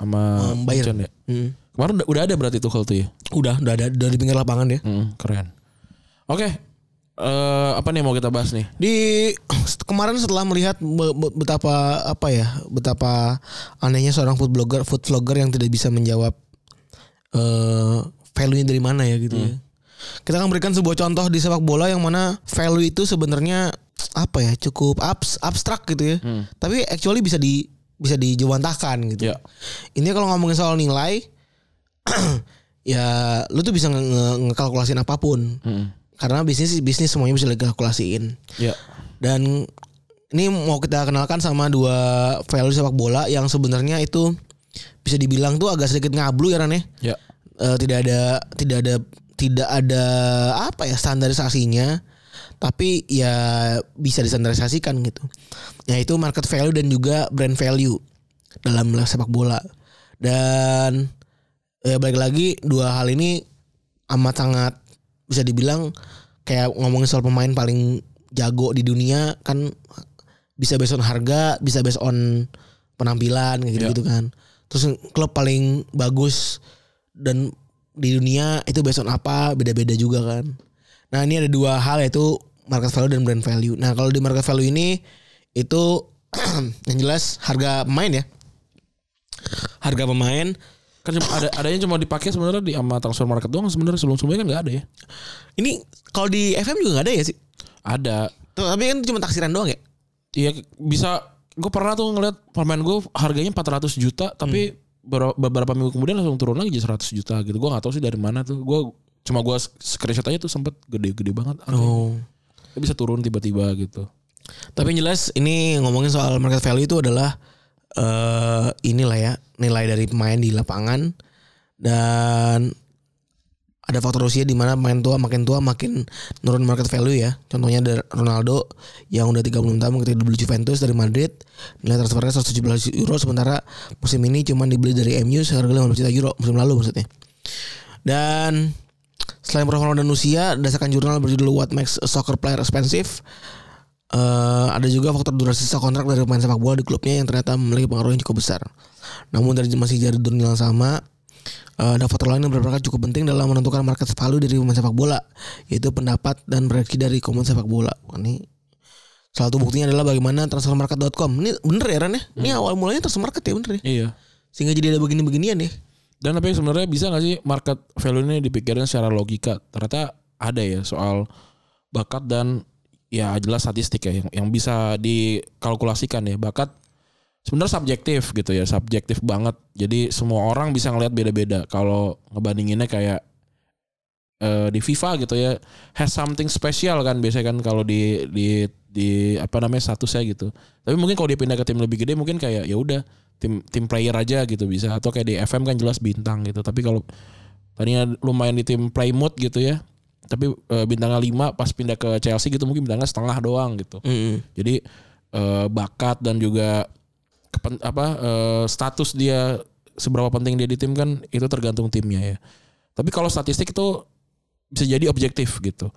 Sama
Um, Bayern.
Munchen ya.
Hmm.
Kemarin udah, udah ada berarti Tuchel tuh ya.
Udah, udah ada, udah di pinggir lapangan dia.
Hmm, keren. Oke. Eh apa nih yang mau kita bahas nih?
Di kemarin setelah melihat be- be- betapa apa ya, betapa anehnya seorang food blogger, food vlogger yang tidak bisa menjawab eh value-nya dari mana ya gitu ya. Kita akan berikan sebuah contoh di sepak bola yang mana value itu sebenarnya apa ya, cukup abs, abstrak gitu ya.
Hmm.
Tapi actually bisa di bisa dijewantahkan gitu.
Ya.
Ini kalau ngomongin soal nilai ya lu tuh bisa nge- nge- ngekalkulasin apa pun.
Hmm.
Karena bisnis bisnis semuanya bisa dikalkulasiin.
Ya.
Dan ini mau kita kenalkan sama dua value sepak bola yang sebenarnya itu bisa dibilang tuh agak sedikit ngablu ya Ran ya.
Ya.
Eh, tidak ada tidak ada tidak ada apa ya standarisasinya tapi ya bisa distandarisasikan gitu. Yaitu market value dan juga brand value dalam sepak bola. Dan ya balik lagi dua hal ini amat sangat bisa dibilang kayak ngomongin soal pemain paling jago di dunia kan bisa based on harga, bisa based on penampilan kayak gitu-gitu kan. Terus klub paling bagus dan di dunia itu based on apa beda-beda juga kan. Nah ini ada dua hal yaitu market value dan brand value. Nah, kalau di market value ini itu yang jelas harga pemain ya. Harga pemain
Kan cuma ada adanya cuma dipakai sebenarnya di sama transfer market doang sebenarnya sebelum-sebelumnya kan nggak ada ya.
ini kalau di FM juga nggak ada ya sih.
Ada.
Tuh, tapi kan cuma taksiran doang ya.
Iya bisa gue pernah tuh ngeliat pemain gue harganya 400 juta tapi ber- beberapa minggu kemudian langsung turun lagi jadi 100 juta gitu. Gue nggak tahu sih dari mana tuh. Gue cuma gue screenshot aja tuh sempet gede-gede banget.
Oh.
Dia bisa turun tiba-tiba gitu.
Tapi yang jelas ini ngomongin soal market value itu adalah eh inilah ya nilai dari pemain di lapangan dan ada faktor usia di mana pemain tua makin tua makin nurun market value ya. Contohnya ada Ronaldo yang udah 36 tahun ketika dibeli Juventus dari Madrid nilai transfernya 117 euro sementara musim ini cuma dibeli dari MU seharga 15 juta euro musim lalu maksudnya. Dan selain profil dan usia, berdasarkan jurnal berjudul What Makes a Soccer Player Expensive, eh, ada juga faktor durasi sisa kontrak dari pemain sepak bola di klubnya yang ternyata memiliki pengaruh yang cukup besar. Namun dari masih jadi jurnal yang sama, eh, ada faktor lain yang berperan cukup penting dalam menentukan market value dari pemain sepak bola, yaitu pendapat dan proyeksi dari komunitas sepak bola. Ini salah satu buktinya adalah bagaimana transfermarket.com. Ini bener ya Ran ya? Ini awal mulanya transfermarket ya bener ya?
Iya.
Sehingga jadi ada begini-beginian ya.
Dan tapi sebenarnya bisa gak sih market value ini dipikirin secara logika? Ternyata ada ya soal bakat dan ya jelas statistik ya yang, yang bisa dikalkulasikan ya. Bakat sebenarnya subjektif gitu ya, subjektif banget. Jadi semua orang bisa ngelihat beda-beda. Kalau ngebandinginnya kayak eh, di FIFA gitu ya, has something special kan biasanya kan kalau di di di apa namanya statusnya gitu. Tapi mungkin kalau dia pindah ke tim lebih gede mungkin kayak ya udah tim tim player aja gitu bisa atau kayak di FM kan jelas bintang gitu. Tapi kalau tadinya lumayan di tim Plymouth gitu ya. Tapi eh, bintangnya 5 pas pindah ke Chelsea gitu mungkin bintangnya setengah doang gitu. Jadi eh, bakat dan juga kepen, apa eh, status dia seberapa penting dia di tim kan itu tergantung timnya ya. Tapi kalau statistik itu bisa jadi objektif gitu.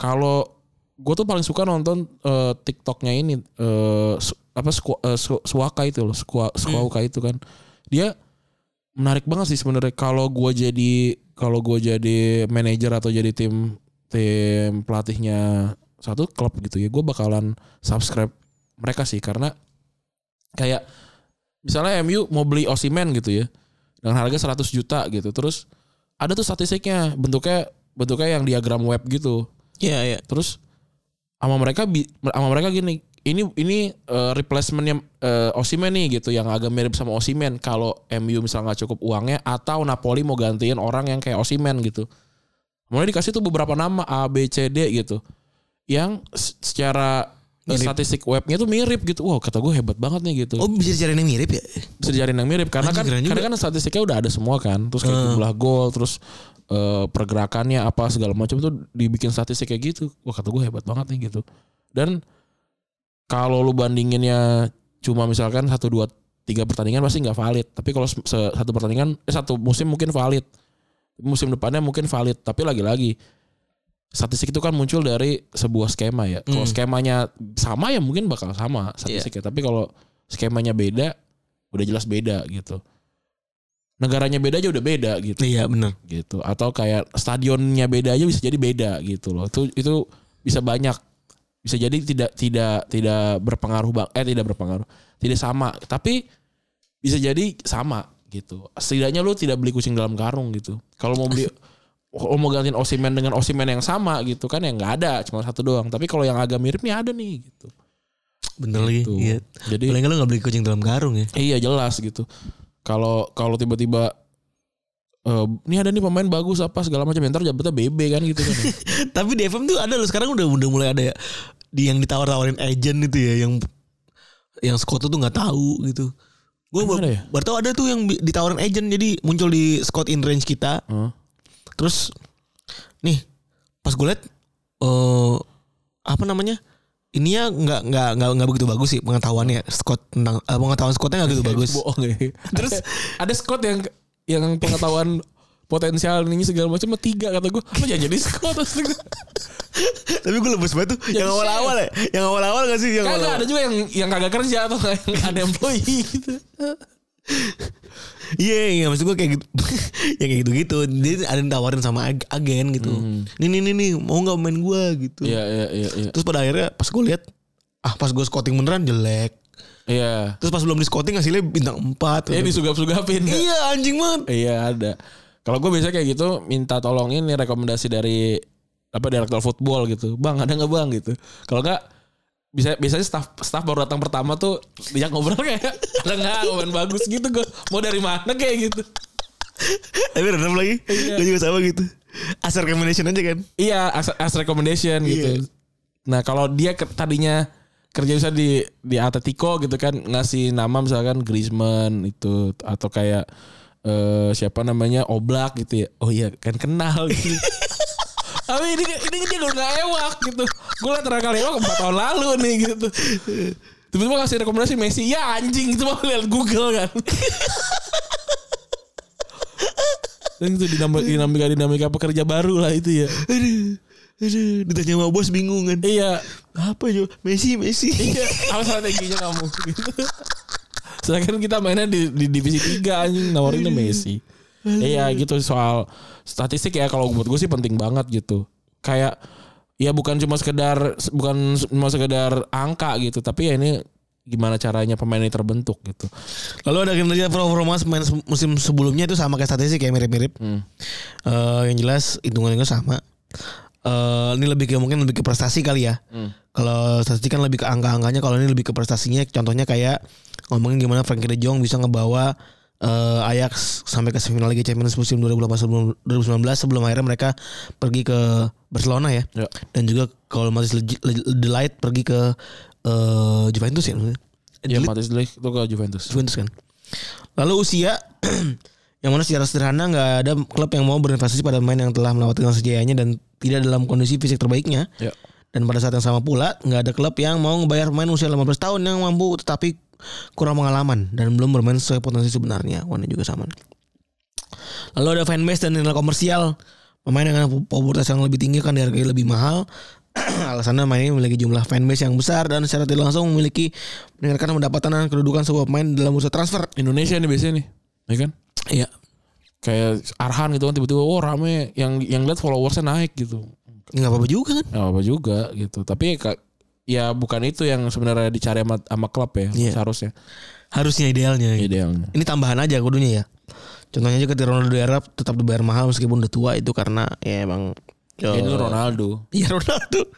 Kalau gue tuh paling suka nonton eh, TikToknya ini su- apa Sku- eh, Su- Suaka itu loh, Sku- Suaka itu kan. Dia menarik banget sih sebenarnya. Kalau gue jadi kalau gue jadi manajer atau jadi tim tim pelatihnya satu klub gitu ya gue bakalan subscribe mereka sih. Karena kayak misalnya MU mau beli Osimen gitu ya dengan harga 100 juta gitu. Terus ada tuh statistiknya bentuknya bentuknya yang diagram web gitu.
Iya, iya.
terus sama mereka sama mereka gini ini ini eh, replacementnya eh, Osimen nih gitu yang agak mirip sama Osimen. Kalau MU misalnya nggak cukup uangnya atau Napoli mau gantiin orang yang kayak Osimen gitu. Mulai dikasih tuh beberapa nama A B C D gitu. Yang secara eh,
Mirip.
statistik webnya tuh mirip gitu. Wow kata gue hebat banget nih gitu.
Oh bisa dicari yang mirip ya?
bisa dicariin yang mirip karena
Anjing,
kan karena kan statistiknya udah ada semua kan. Terus kayak
Hmm.
jumlah gol terus eh, pergerakannya apa segala macam tuh dibikin statistik kayak gitu. Wah kata gue hebat banget nih gitu. Dan kalau lu bandinginnya cuma misalkan satu dua tiga pertandingan pasti nggak valid. Tapi kalau satu pertandingan eh, satu musim mungkin valid. Musim depannya mungkin valid. Tapi lagi-lagi statistik itu kan muncul dari sebuah skema ya. Kalau
Hmm.
skemanya sama ya mungkin bakal sama statistiknya tapi kalau skemanya beda udah jelas beda gitu. Negaranya beda aja udah beda gitu.
Iya benar.
gitu. Atau kayak stadionnya beda aja bisa jadi beda gitu loh. Itu itu bisa banyak bisa jadi tidak tidak tidak berpengaruh bang eh tidak berpengaruh tidak sama tapi bisa jadi sama gitu setidaknya lu tidak beli kucing dalam karung gitu kalau mau beli kalau mau gantiin osimen dengan osimen yang sama gitu kan yang nggak ada cuma satu doang tapi kalau yang agak mirip nih ada nih gitu
Bener lagi.
Tuh.
Iya.
jadi
Paling lu nggak beli kucing dalam karung ya?
Iya jelas gitu. Kalau kalau tiba-tiba eh ini ada nih pemain bagus apa segala macam ntar jabetnya BB kan gitu kan.
Tapi di FM tuh ada loh sekarang udah udah mulai ada ya. Di yang ditawar-tawarin agent itu ya yang yang Scott tuh nggak tahu gitu. Gue
ya?
baru tahu ada tuh yang ditawarin agent jadi muncul di Scott in range kita.
Heeh.
Terus nih pas gue liat eh apa namanya? Ininya nggak nggak nggak nggak begitu bagus sih pengetahuannya Scott tentang eh, pengetahuan Scottnya nggak begitu bagus.
Bohong ya. Terus ada Scott yang yang pengetahuan potensial ini segala macam tiga kata gue. Apa jangan jadi Scott.
Tapi gue lemes banget tuh yang awal-awal ya. Yang awal-awal gak sih yang awal-awal?
ada juga yang yang kagak kerja atau yang ada employee gitu.
Iya iya maksud gue kayak gitu Ya kayak gitu-gitu Dia ada yang tawarin sama ag- agen gitu Nih nih nih nih Mau gak main gue gitu
Iya iya iya iya.
Terus pada akhirnya pas gue lihat Ah pas gue scouting beneran jelek
Iya.
Terus pas belum di scouting hasilnya bintang 4
Ya disugap-sugapin.
Iya anjing banget
Iya ada. Kalau gue biasa kayak gitu minta tolongin nih rekomendasi dari apa direktur football gitu. Bang ada nggak bang gitu. Kalau nggak bisa biasanya staff staff baru datang pertama tuh dia ngobrol kayak ada nggak pemain bagus gitu gue mau dari mana kayak gitu.
Tapi bener lagi Gue juga sama gitu As recommendation aja kan
Iya as, as recommendation gitu. Nah kalau dia ke- tadinya kerja bisa di di Atletico gitu kan ngasih nama misalkan Griezmann itu atau kayak eh, siapa namanya Oblak gitu ya. Oh iya kan kenal gitu. Tapi ini ini dia udah gak ewak gitu. Gue liat terakhir kali ewak 4 tahun lalu nih gitu. Tiba-tiba kasih rekomendasi Messi. Ya anjing itu mau lihat Google kan. Dan itu dinamika, dinamika dinamika pekerja baru lah itu ya.
Aduh Aduh Ditanya sama bos bingung kan
Iya,
Apa yo Messi Messi
Iya, apa strateginya kamu gitu. Sedangkan kita mainnya di, di divisi 3 anjing nawarinnya Messi. Iya gitu soal statistik ya kalau buat gue sih penting banget gitu. Kayak ya bukan cuma sekedar bukan cuma sekedar angka gitu, tapi ya ini gimana caranya pemain ini terbentuk gitu.
Lalu ada kinerja performa pemain musim sebelumnya itu sama kayak statistik kayak mirip-mirip.
Hmm.
Eh, yang jelas hitungannya sama. Eh, ini lebih ke mungkin lebih ke prestasi kali ya.
Hmm.
Kalau statistik kan lebih ke angka-angkanya, kalau ini lebih ke prestasinya. Contohnya kayak ngomongin gimana Frankie De Jong bisa ngebawa eh, Ajax sampai ke semifinal Liga Champions musim 2018 sebelum 2019 sebelum akhirnya mereka pergi ke Barcelona ya.
Ya.
Dan juga kalau Matis Delight pergi ke eh, Juventus ya. maksudnya.
Ya Matis Delic itu ke Juventus.
Juventus kan. Lalu usia yang mana secara sederhana nggak ada klub yang mau berinvestasi pada pemain yang telah melewati sejayanya dan tidak dalam kondisi fisik terbaiknya.
Ya.
Dan pada saat yang sama pula nggak ada klub yang mau ngebayar pemain usia 15 tahun yang mampu tetapi kurang pengalaman dan belum bermain sesuai potensi sebenarnya. Wah ini juga sama. Lalu ada fanbase dan nilai komersial. Pemain dengan popularitas yang lebih tinggi kan dihargai lebih mahal. Alasannya ini memiliki jumlah fanbase yang besar dan secara tidak langsung memiliki meningkatkan pendapatan dan kedudukan sebuah pemain dalam bursa transfer.
Indonesia nih biasanya nih. Ya kan?
Iya.
Kayak Arhan gitu kan tiba-tiba oh rame yang yang lihat followersnya naik gitu.
Nggak apa-apa juga kan?
Ya apa juga gitu. Tapi ya bukan itu yang sebenarnya dicari sama, sama klub ya
Iya.
seharusnya.
Harusnya idealnya.
Idealnya.
Ini tambahan aja kudunya ya. Contohnya aja ketika Ronaldo di Arab tetap dibayar mahal meskipun udah tua itu karena ya emang
Ya, itu Ronaldo.
Iya Ronaldo.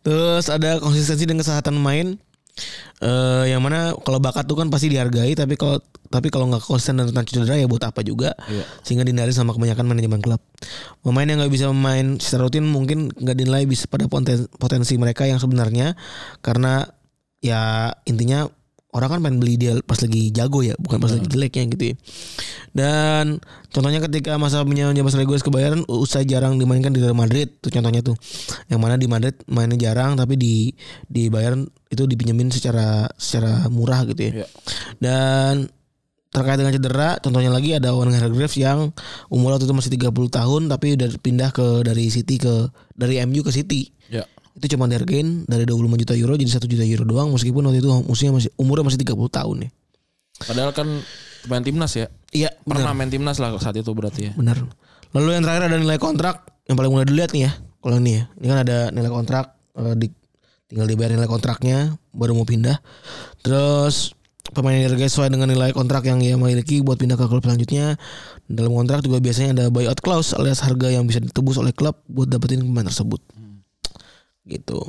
Terus ada konsistensi dan kesehatan main. Eh yang mana kalau bakat tuh kan pasti dihargai tapi kalau tapi kalau nggak konsisten dan tentang cedera ya buat apa juga.
Iya.
sehingga dihindari sama kebanyakan manajemen klub. Pemain yang nggak bisa main secara rutin mungkin nggak dinilai bisa pada poten- potensi mereka yang sebenarnya. Karena ya intinya orang kan pengen beli dia pas lagi jago ya bukan pas lagi jeleknya gitu ya. Dan contohnya ketika masa punya James Rodriguez ke Bayern usai jarang dimainkan di Real Madrid. Tuh contohnya tuh. Yang mana di Madrid mainnya jarang tapi di di Bayern itu dipinjemin secara secara murah gitu ya.
Iya.
dan terkait dengan cedera contohnya lagi ada Owen Hargreaves yang umur waktu itu masih 30 tahun tapi udah pindah ke dari City ke dari MU ke City. Itu cuma dihargain dari 25 juta euro jadi 1 juta euro doang meskipun waktu itu usianya masih umurnya masih 30 tahun ya.
Padahal kan pemain timnas ya.
iya
Pernah
benar.
main timnas lah saat itu berarti ya.
benar. Lalu yang terakhir ada nilai kontrak yang paling mudah dilihat nih ya kalau ini ya. Ini kan ada nilai kontrak eh, di, tinggal dibayar nilai kontraknya baru mau pindah. Terus pemain yang dihargai sesuai dengan nilai kontrak yang ia miliki buat pindah ke klub selanjutnya. Dalam kontrak juga biasanya ada buyout clause alias harga yang bisa ditebus oleh klub buat dapetin pemain tersebut gitu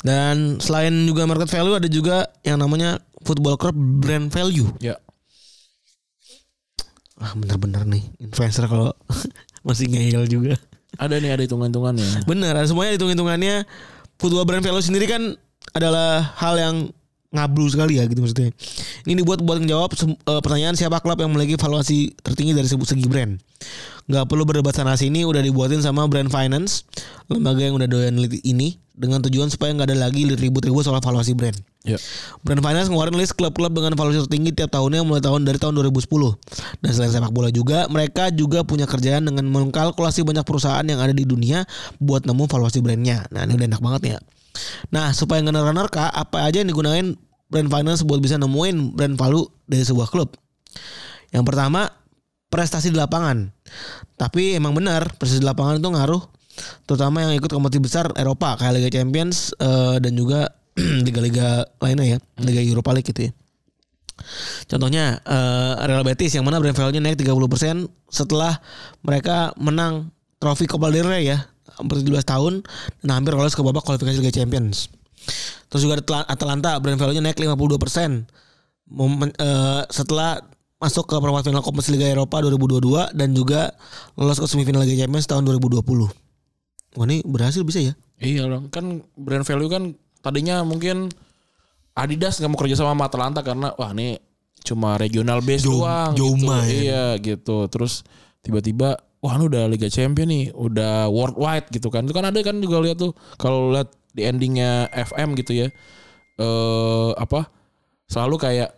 dan selain juga market value ada juga yang namanya football club brand value
Ya.
ah bener-bener nih influencer kalau masih ngeyel juga
Ada nih ada hitung-hitungannya.
bener semuanya hitung-hitungannya football brand value sendiri kan adalah hal yang ngablu sekali ya gitu maksudnya ini dibuat buat menjawab sem- eh, pertanyaan siapa klub yang memiliki valuasi tertinggi dari segi brand nggak perlu berdebat sana sini udah dibuatin sama brand finance lembaga yang udah doyan ini dengan tujuan supaya nggak ada lagi ribut-ribut soal valuasi brand
Ya.
Brand Finance ngeluarin list klub-klub dengan valuasi tertinggi tiap tahunnya mulai tahun dari tahun 2010. Dan selain sepak bola juga, mereka juga punya kerjaan dengan mengkalkulasi banyak perusahaan yang ada di dunia buat nemu valuasi brandnya. Nah ini udah enak banget ya. Nah supaya nggak nerka-nerka, apa aja yang digunain Brand Finance buat bisa nemuin brand value dari sebuah klub. Yang pertama prestasi di lapangan. Tapi emang benar prestasi di lapangan itu ngaruh terutama yang ikut kompetisi besar Eropa kayak Liga Champions eh, dan juga liga-liga lainnya ya, Liga Europa League gitu ya. Contohnya eh, Real Betis yang mana brand value-nya naik 30% setelah mereka menang trofi Copa del Rey ya, hampir 17 tahun dan hampir lolos ke babak kualifikasi Liga Champions. Terus juga Atalanta brand value-nya naik 52% Momen, eh, setelah masuk ke perempat final kompetisi Liga Eropa 2022 dan juga lolos ke semifinal Liga Champions tahun 2020. Wah ini berhasil bisa ya?
Iya dong, kan brand value kan tadinya mungkin Adidas nggak mau kerja sama sama Atalanta karena wah ini cuma regional base
Jom-
doang
Joma
gitu.
ya.
Iya gitu. Terus tiba-tiba wah ini udah Liga Champion nih, udah worldwide gitu kan. Itu kan ada kan juga lihat tuh kalau lihat di endingnya FM gitu ya. Eh apa? Selalu kayak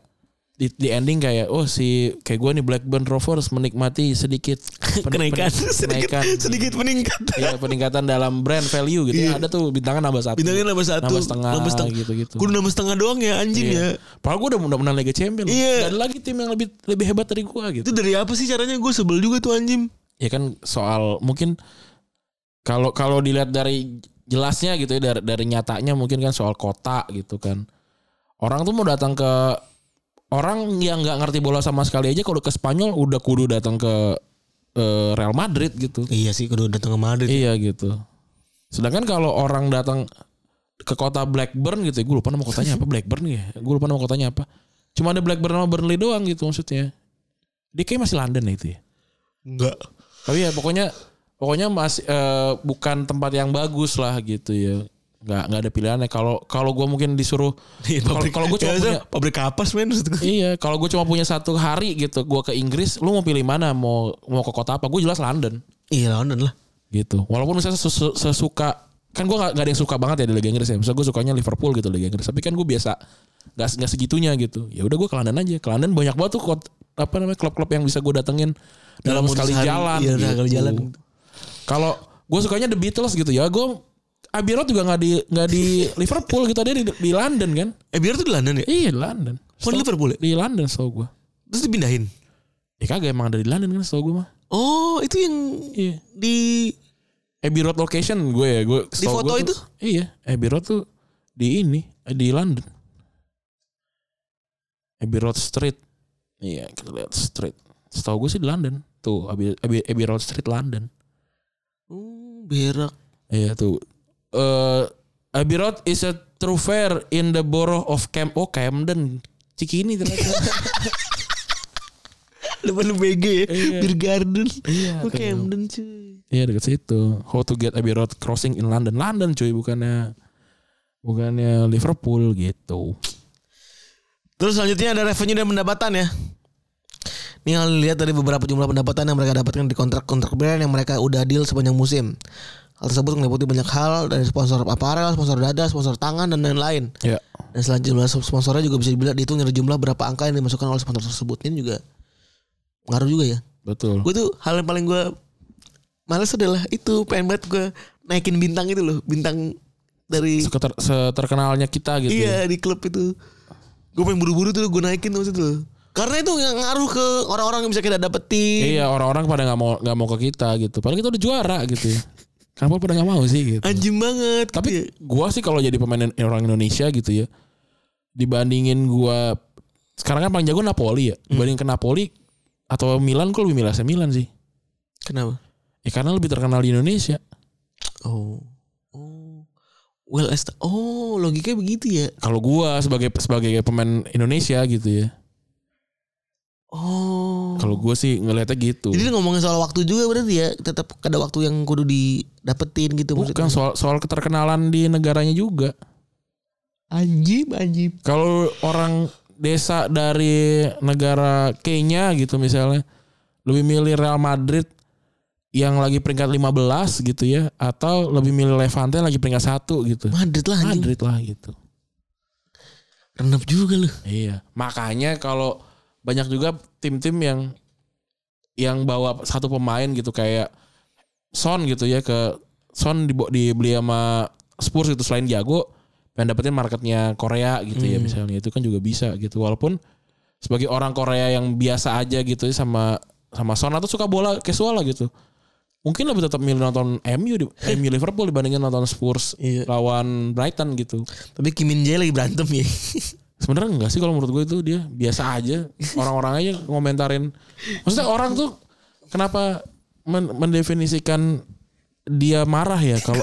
di, di ending kayak oh si kayak gue nih Blackburn Rovers menikmati sedikit pen-
Kenaikan,
pen-
sedikit,
kenaikan
sedikit meningkat.
Iya peningkatan dalam brand value gitu.
Iya.
Ada tuh bintangnya nambah satu.
Bintangnya nambah satu,
Nambah setengah,
nambah setengah.
gitu-gitu.
Gue nambah setengah doang ya anjing
Iya.
ya.
Padahal gue udah udah menang Liga Champion.
Iya.
Gak ada lagi tim yang lebih lebih hebat dari gue gitu.
Itu dari apa sih caranya? Gue sebel juga tuh anjing.
Ya kan soal mungkin kalau kalau dilihat dari jelasnya gitu ya dari dari nyatanya mungkin kan soal kota gitu kan. Orang tuh mau datang ke orang yang nggak ngerti bola sama sekali aja kalau ke Spanyol udah kudu datang ke eh, Real Madrid gitu.
Iya sih, kudu datang ke Madrid.
Iya gitu. Sedangkan kalau orang datang ke kota Blackburn gitu, gue lupa nama kotanya apa Blackburn ya. Gue lupa nama kotanya apa. Cuma ada Blackburn sama Burnley doang gitu maksudnya. Dia kayak masih London ya itu ya.
Enggak.
Tapi ya pokoknya pokoknya masih eh, bukan tempat yang bagus lah gitu ya. Nggak nggak ada pilihannya. Kalau kalau gue mungkin disuruh kalau kalau gue cuma
Ya,
punya
pabrik kapas men.
Iya, kalau gue cuma punya satu hari gitu, gue ke Inggris, lu mau pilih mana? Mau mau ke kota apa? Gue jelas London
Iya London lah.
gitu. Walaupun misalnya sesu- sesuka kan gue gak, ada yang suka banget ya di Liga Inggris ya. Misalnya gue sukanya Liverpool gitu Liga Inggris. Tapi kan gue biasa nggak nggak segitunya gitu. Ya udah gue ke London aja. Ke London banyak banget tuh kot, apa namanya klub-klub yang bisa gue datengin dalam,
Dalam
sekali
sehari,
jalan.
iya, dalam sekali
gitu.
jalan.
Kalau gue sukanya The Beatles gitu ya, gue Abbey Road juga nggak di nggak di Liverpool gitu dia di, di London kan?
Eh biar tuh di London ya?
Iya di London.
Oh, di Liverpool ya?
Di London setahu gue.
Terus dipindahin.
Ya kagak emang ada di London kan setahu gue mah.
Oh, itu yang
Iya.
di
Abbey Road location gue ya, gue
Di foto
gue
itu?
tuh- Iya, Abbey Road tuh di ini, di London. Abbey Road Street. Iya, kita lihat street. Setahu gue sih di London. Tuh, Abbey, Abbey, Abbey Road Street London.
Oh, berak.
Iya tuh. Eh Abbey Road is a thoroughfare in the borough of Cam oh Camden. Cikini ternyata.
Depan BG ya.
Iya.
Beer Garden.
Iya,
Oh. Camden cuy.
Iya dekat situ. How to get Abbey Road crossing in London. London cuy bukannya bukannya Liverpool gitu.
Terus selanjutnya ada revenue dan pendapatan ya. Ini yang lihat dari beberapa jumlah pendapatan yang mereka dapatkan di kontrak-kontrak brand yang mereka udah deal sepanjang musim. Hal tersebut meliputi banyak hal dari sponsor aparel, sponsor dada, sponsor tangan dan lain-lain.
Ya.
Dan selain jumlah sponsornya juga bisa dibilang dihitung dari jumlah berapa angka yang dimasukkan oleh sponsor tersebut. Ini juga ngaruh juga ya.
Betul.
Gue tuh hal yang paling gue males adalah itu pengen banget gue naikin bintang itu loh, bintang dari
Seketer, seterkenalnya kita gitu.
iya
ya.
di klub itu. Gue pengen buru-buru tuh gue naikin tuh tuh. Karena itu yang ngaruh ke orang-orang yang bisa kita dapetin.
Iya orang-orang pada nggak mau nggak mau ke kita gitu. Padahal kita udah juara gitu. ya. Kenapa pada nggak mau sih gitu?
Anjing banget.
Tapi
gitu ya.
gua sih kalau jadi pemain orang Indonesia gitu ya, dibandingin gua sekarang kan paling jago Napoli ya. Dibanding ke Napoli atau Milan, gua lebih milih Milan sih.
kenapa?
Ya karena lebih terkenal di Indonesia.
Oh. Oh. Well, oh logikanya begitu ya.
Kalau gua sebagai sebagai pemain Indonesia gitu ya.
Oh.
Kalau gua sih ngelihatnya gitu.
Jadi ngomongin soal waktu juga berarti ya tetap ada waktu yang kudu didapetin gitu
Bukan soal soal keterkenalan di negaranya juga.
Anjim, anjim.
Kalau orang desa dari negara Kenya gitu misalnya lebih milih Real Madrid yang lagi peringkat 15 gitu ya atau lebih milih Levante yang lagi peringkat satu gitu.
Madrid lah anjing.
Madrid lah gitu.
Renep juga lu.
Iya. Makanya kalau banyak juga tim-tim yang yang bawa satu pemain gitu kayak Son gitu ya ke Son dibeli sama Spurs gitu selain jago pengen dapetin marketnya Korea gitu ya
Hmm.
misalnya itu kan juga bisa gitu walaupun sebagai orang Korea yang biasa aja gitu sama sama Son atau suka bola casual lah gitu. Mungkin lebih tetap milih nonton MU di MU Liverpool dibandingin nonton Spurs
Iya.
lawan Brighton gitu.
Tapi Kim Min Jae lagi berantem ya.
Sebenarnya enggak sih kalau menurut gue itu dia biasa aja. Orang-orang aja ngomentarin. Maksudnya orang tuh kenapa men- mendefinisikan dia marah ya kalau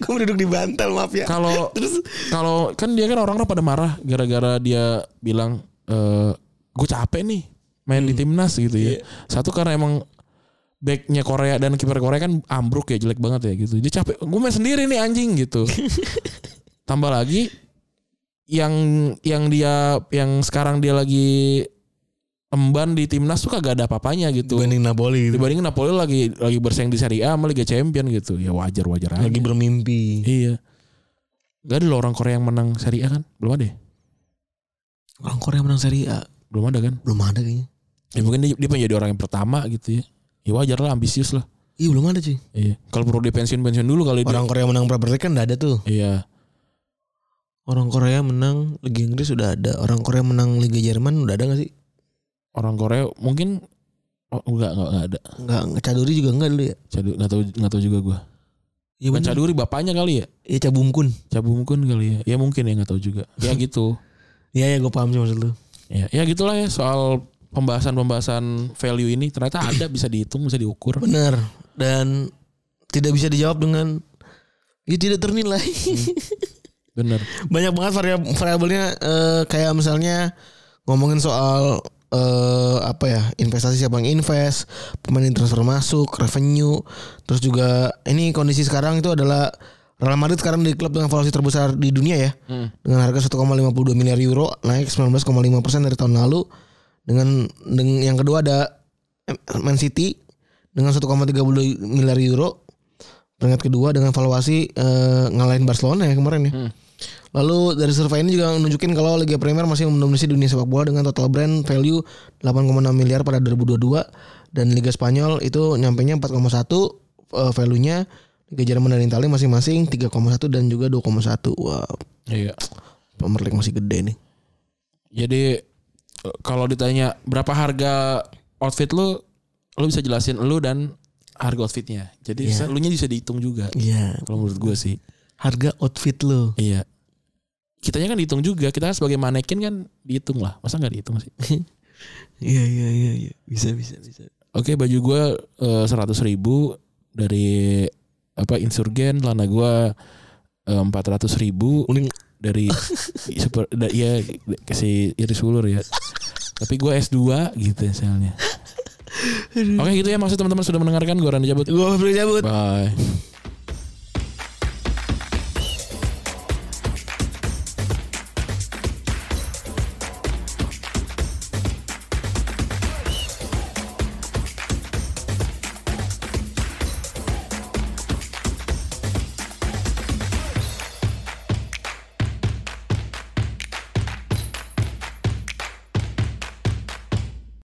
Gue duduk di bantal maaf ya.
kalau kalau kan dia kan orang-orang pada marah gara-gara dia bilang eh gue capek nih main di timnas gitu ya. Satu karena emang backnya Korea dan kiper Korea kan ambruk ya jelek banget ya gitu. Dia capek. Gue main sendiri nih anjing gitu. Tambah lagi yang yang dia yang sekarang dia lagi emban di timnas tuh kagak ada apa-apanya gitu.
Dibanding Napoli gitu.
Dibanding Napoli lagi lagi bersaing di Serie A sama Liga Champion gitu. Ya wajar-wajar aja.
Lagi bermimpi.
Iya. Gak ada loh orang Korea yang menang Serie A kan? Belum ada ya?
Orang Korea menang Serie A.
Belum ada kan?
Belum ada kayaknya.
Ya mungkin dia, dia pengen jadi orang yang pertama gitu ya. Ya wajar lah, ambisius lah.
Iya belum ada cuy.
Iya. Kalau perlu dia pensiun-pensiun dulu kali dia.
Orang Korea menang Premier League kan udah ada tuh.
Iya.
Orang Korea menang Liga Inggris udah ada. Orang Korea menang Liga Jerman udah ada gak sih?
Orang Korea mungkin oh, enggak, enggak, enggak ada.
Enggak, Caduri juga enggak dulu ya.
Cadu, enggak tahu enggak tahu juga gua.
Iya
Bukan
benar.
Caduri bapaknya kali ya?
Iya Cabumkun.
Cabumkun kali ya. Ya mungkin ya enggak tahu juga. Ya gitu.
Iya ya gue paham sih maksud lu.
Ya, ya gitulah ya soal pembahasan-pembahasan value ini ternyata ada bisa dihitung, bisa diukur.
Benar. Dan tidak bisa dijawab dengan ya tidak ternilai.
Bener.
Banyak banget variab- variabelnya eh, kayak misalnya ngomongin soal eh apa ya investasi siapa yang invest, pemain transfer masuk, revenue, terus juga ini kondisi sekarang itu adalah Real Madrid sekarang di klub dengan valuasi terbesar di dunia ya
Hmm.
dengan harga 1,52 miliar euro naik 19,5 persen dari tahun lalu dengan, dengan yang kedua ada Man City dengan 1,32 miliar euro peringkat kedua dengan valuasi eh, ngalahin Barcelona ya kemarin ya
Hmm.
Lalu dari survei ini juga menunjukin kalau Liga Premier masih mendominasi dunia sepak bola dengan total brand value 8,6 miliar pada 2022 dan Liga Spanyol itu nyampenya 4,1 eh, value-nya Liga Jerman dan Italia masing-masing 3,1 dan juga 2,1 wow
Iya.
Premier League masih gede nih
Jadi eh, kalau ditanya berapa harga outfit lu, lu bisa jelasin lu dan harga outfitnya. Jadi
Iya.
lu nya bisa dihitung juga.
Iya
Kalau menurut gue sih.
Harga outfit lo
Iya. Kitanya kan dihitung juga. Kita kan sebagai manekin kan dihitung lah. Masa nggak dihitung sih?
iya iya iya iya bisa bisa bisa
Oke baju gue seratus ribu dari apa insurgen, lana gue empat ratus ribu
Mending
dari super da, ya kasih iris ulur ya. Tapi gue S2 gitu misalnya. Oke gitu ya maksud teman-teman sudah mendengarkan gue Randy cabut.
gue cabut
Bye.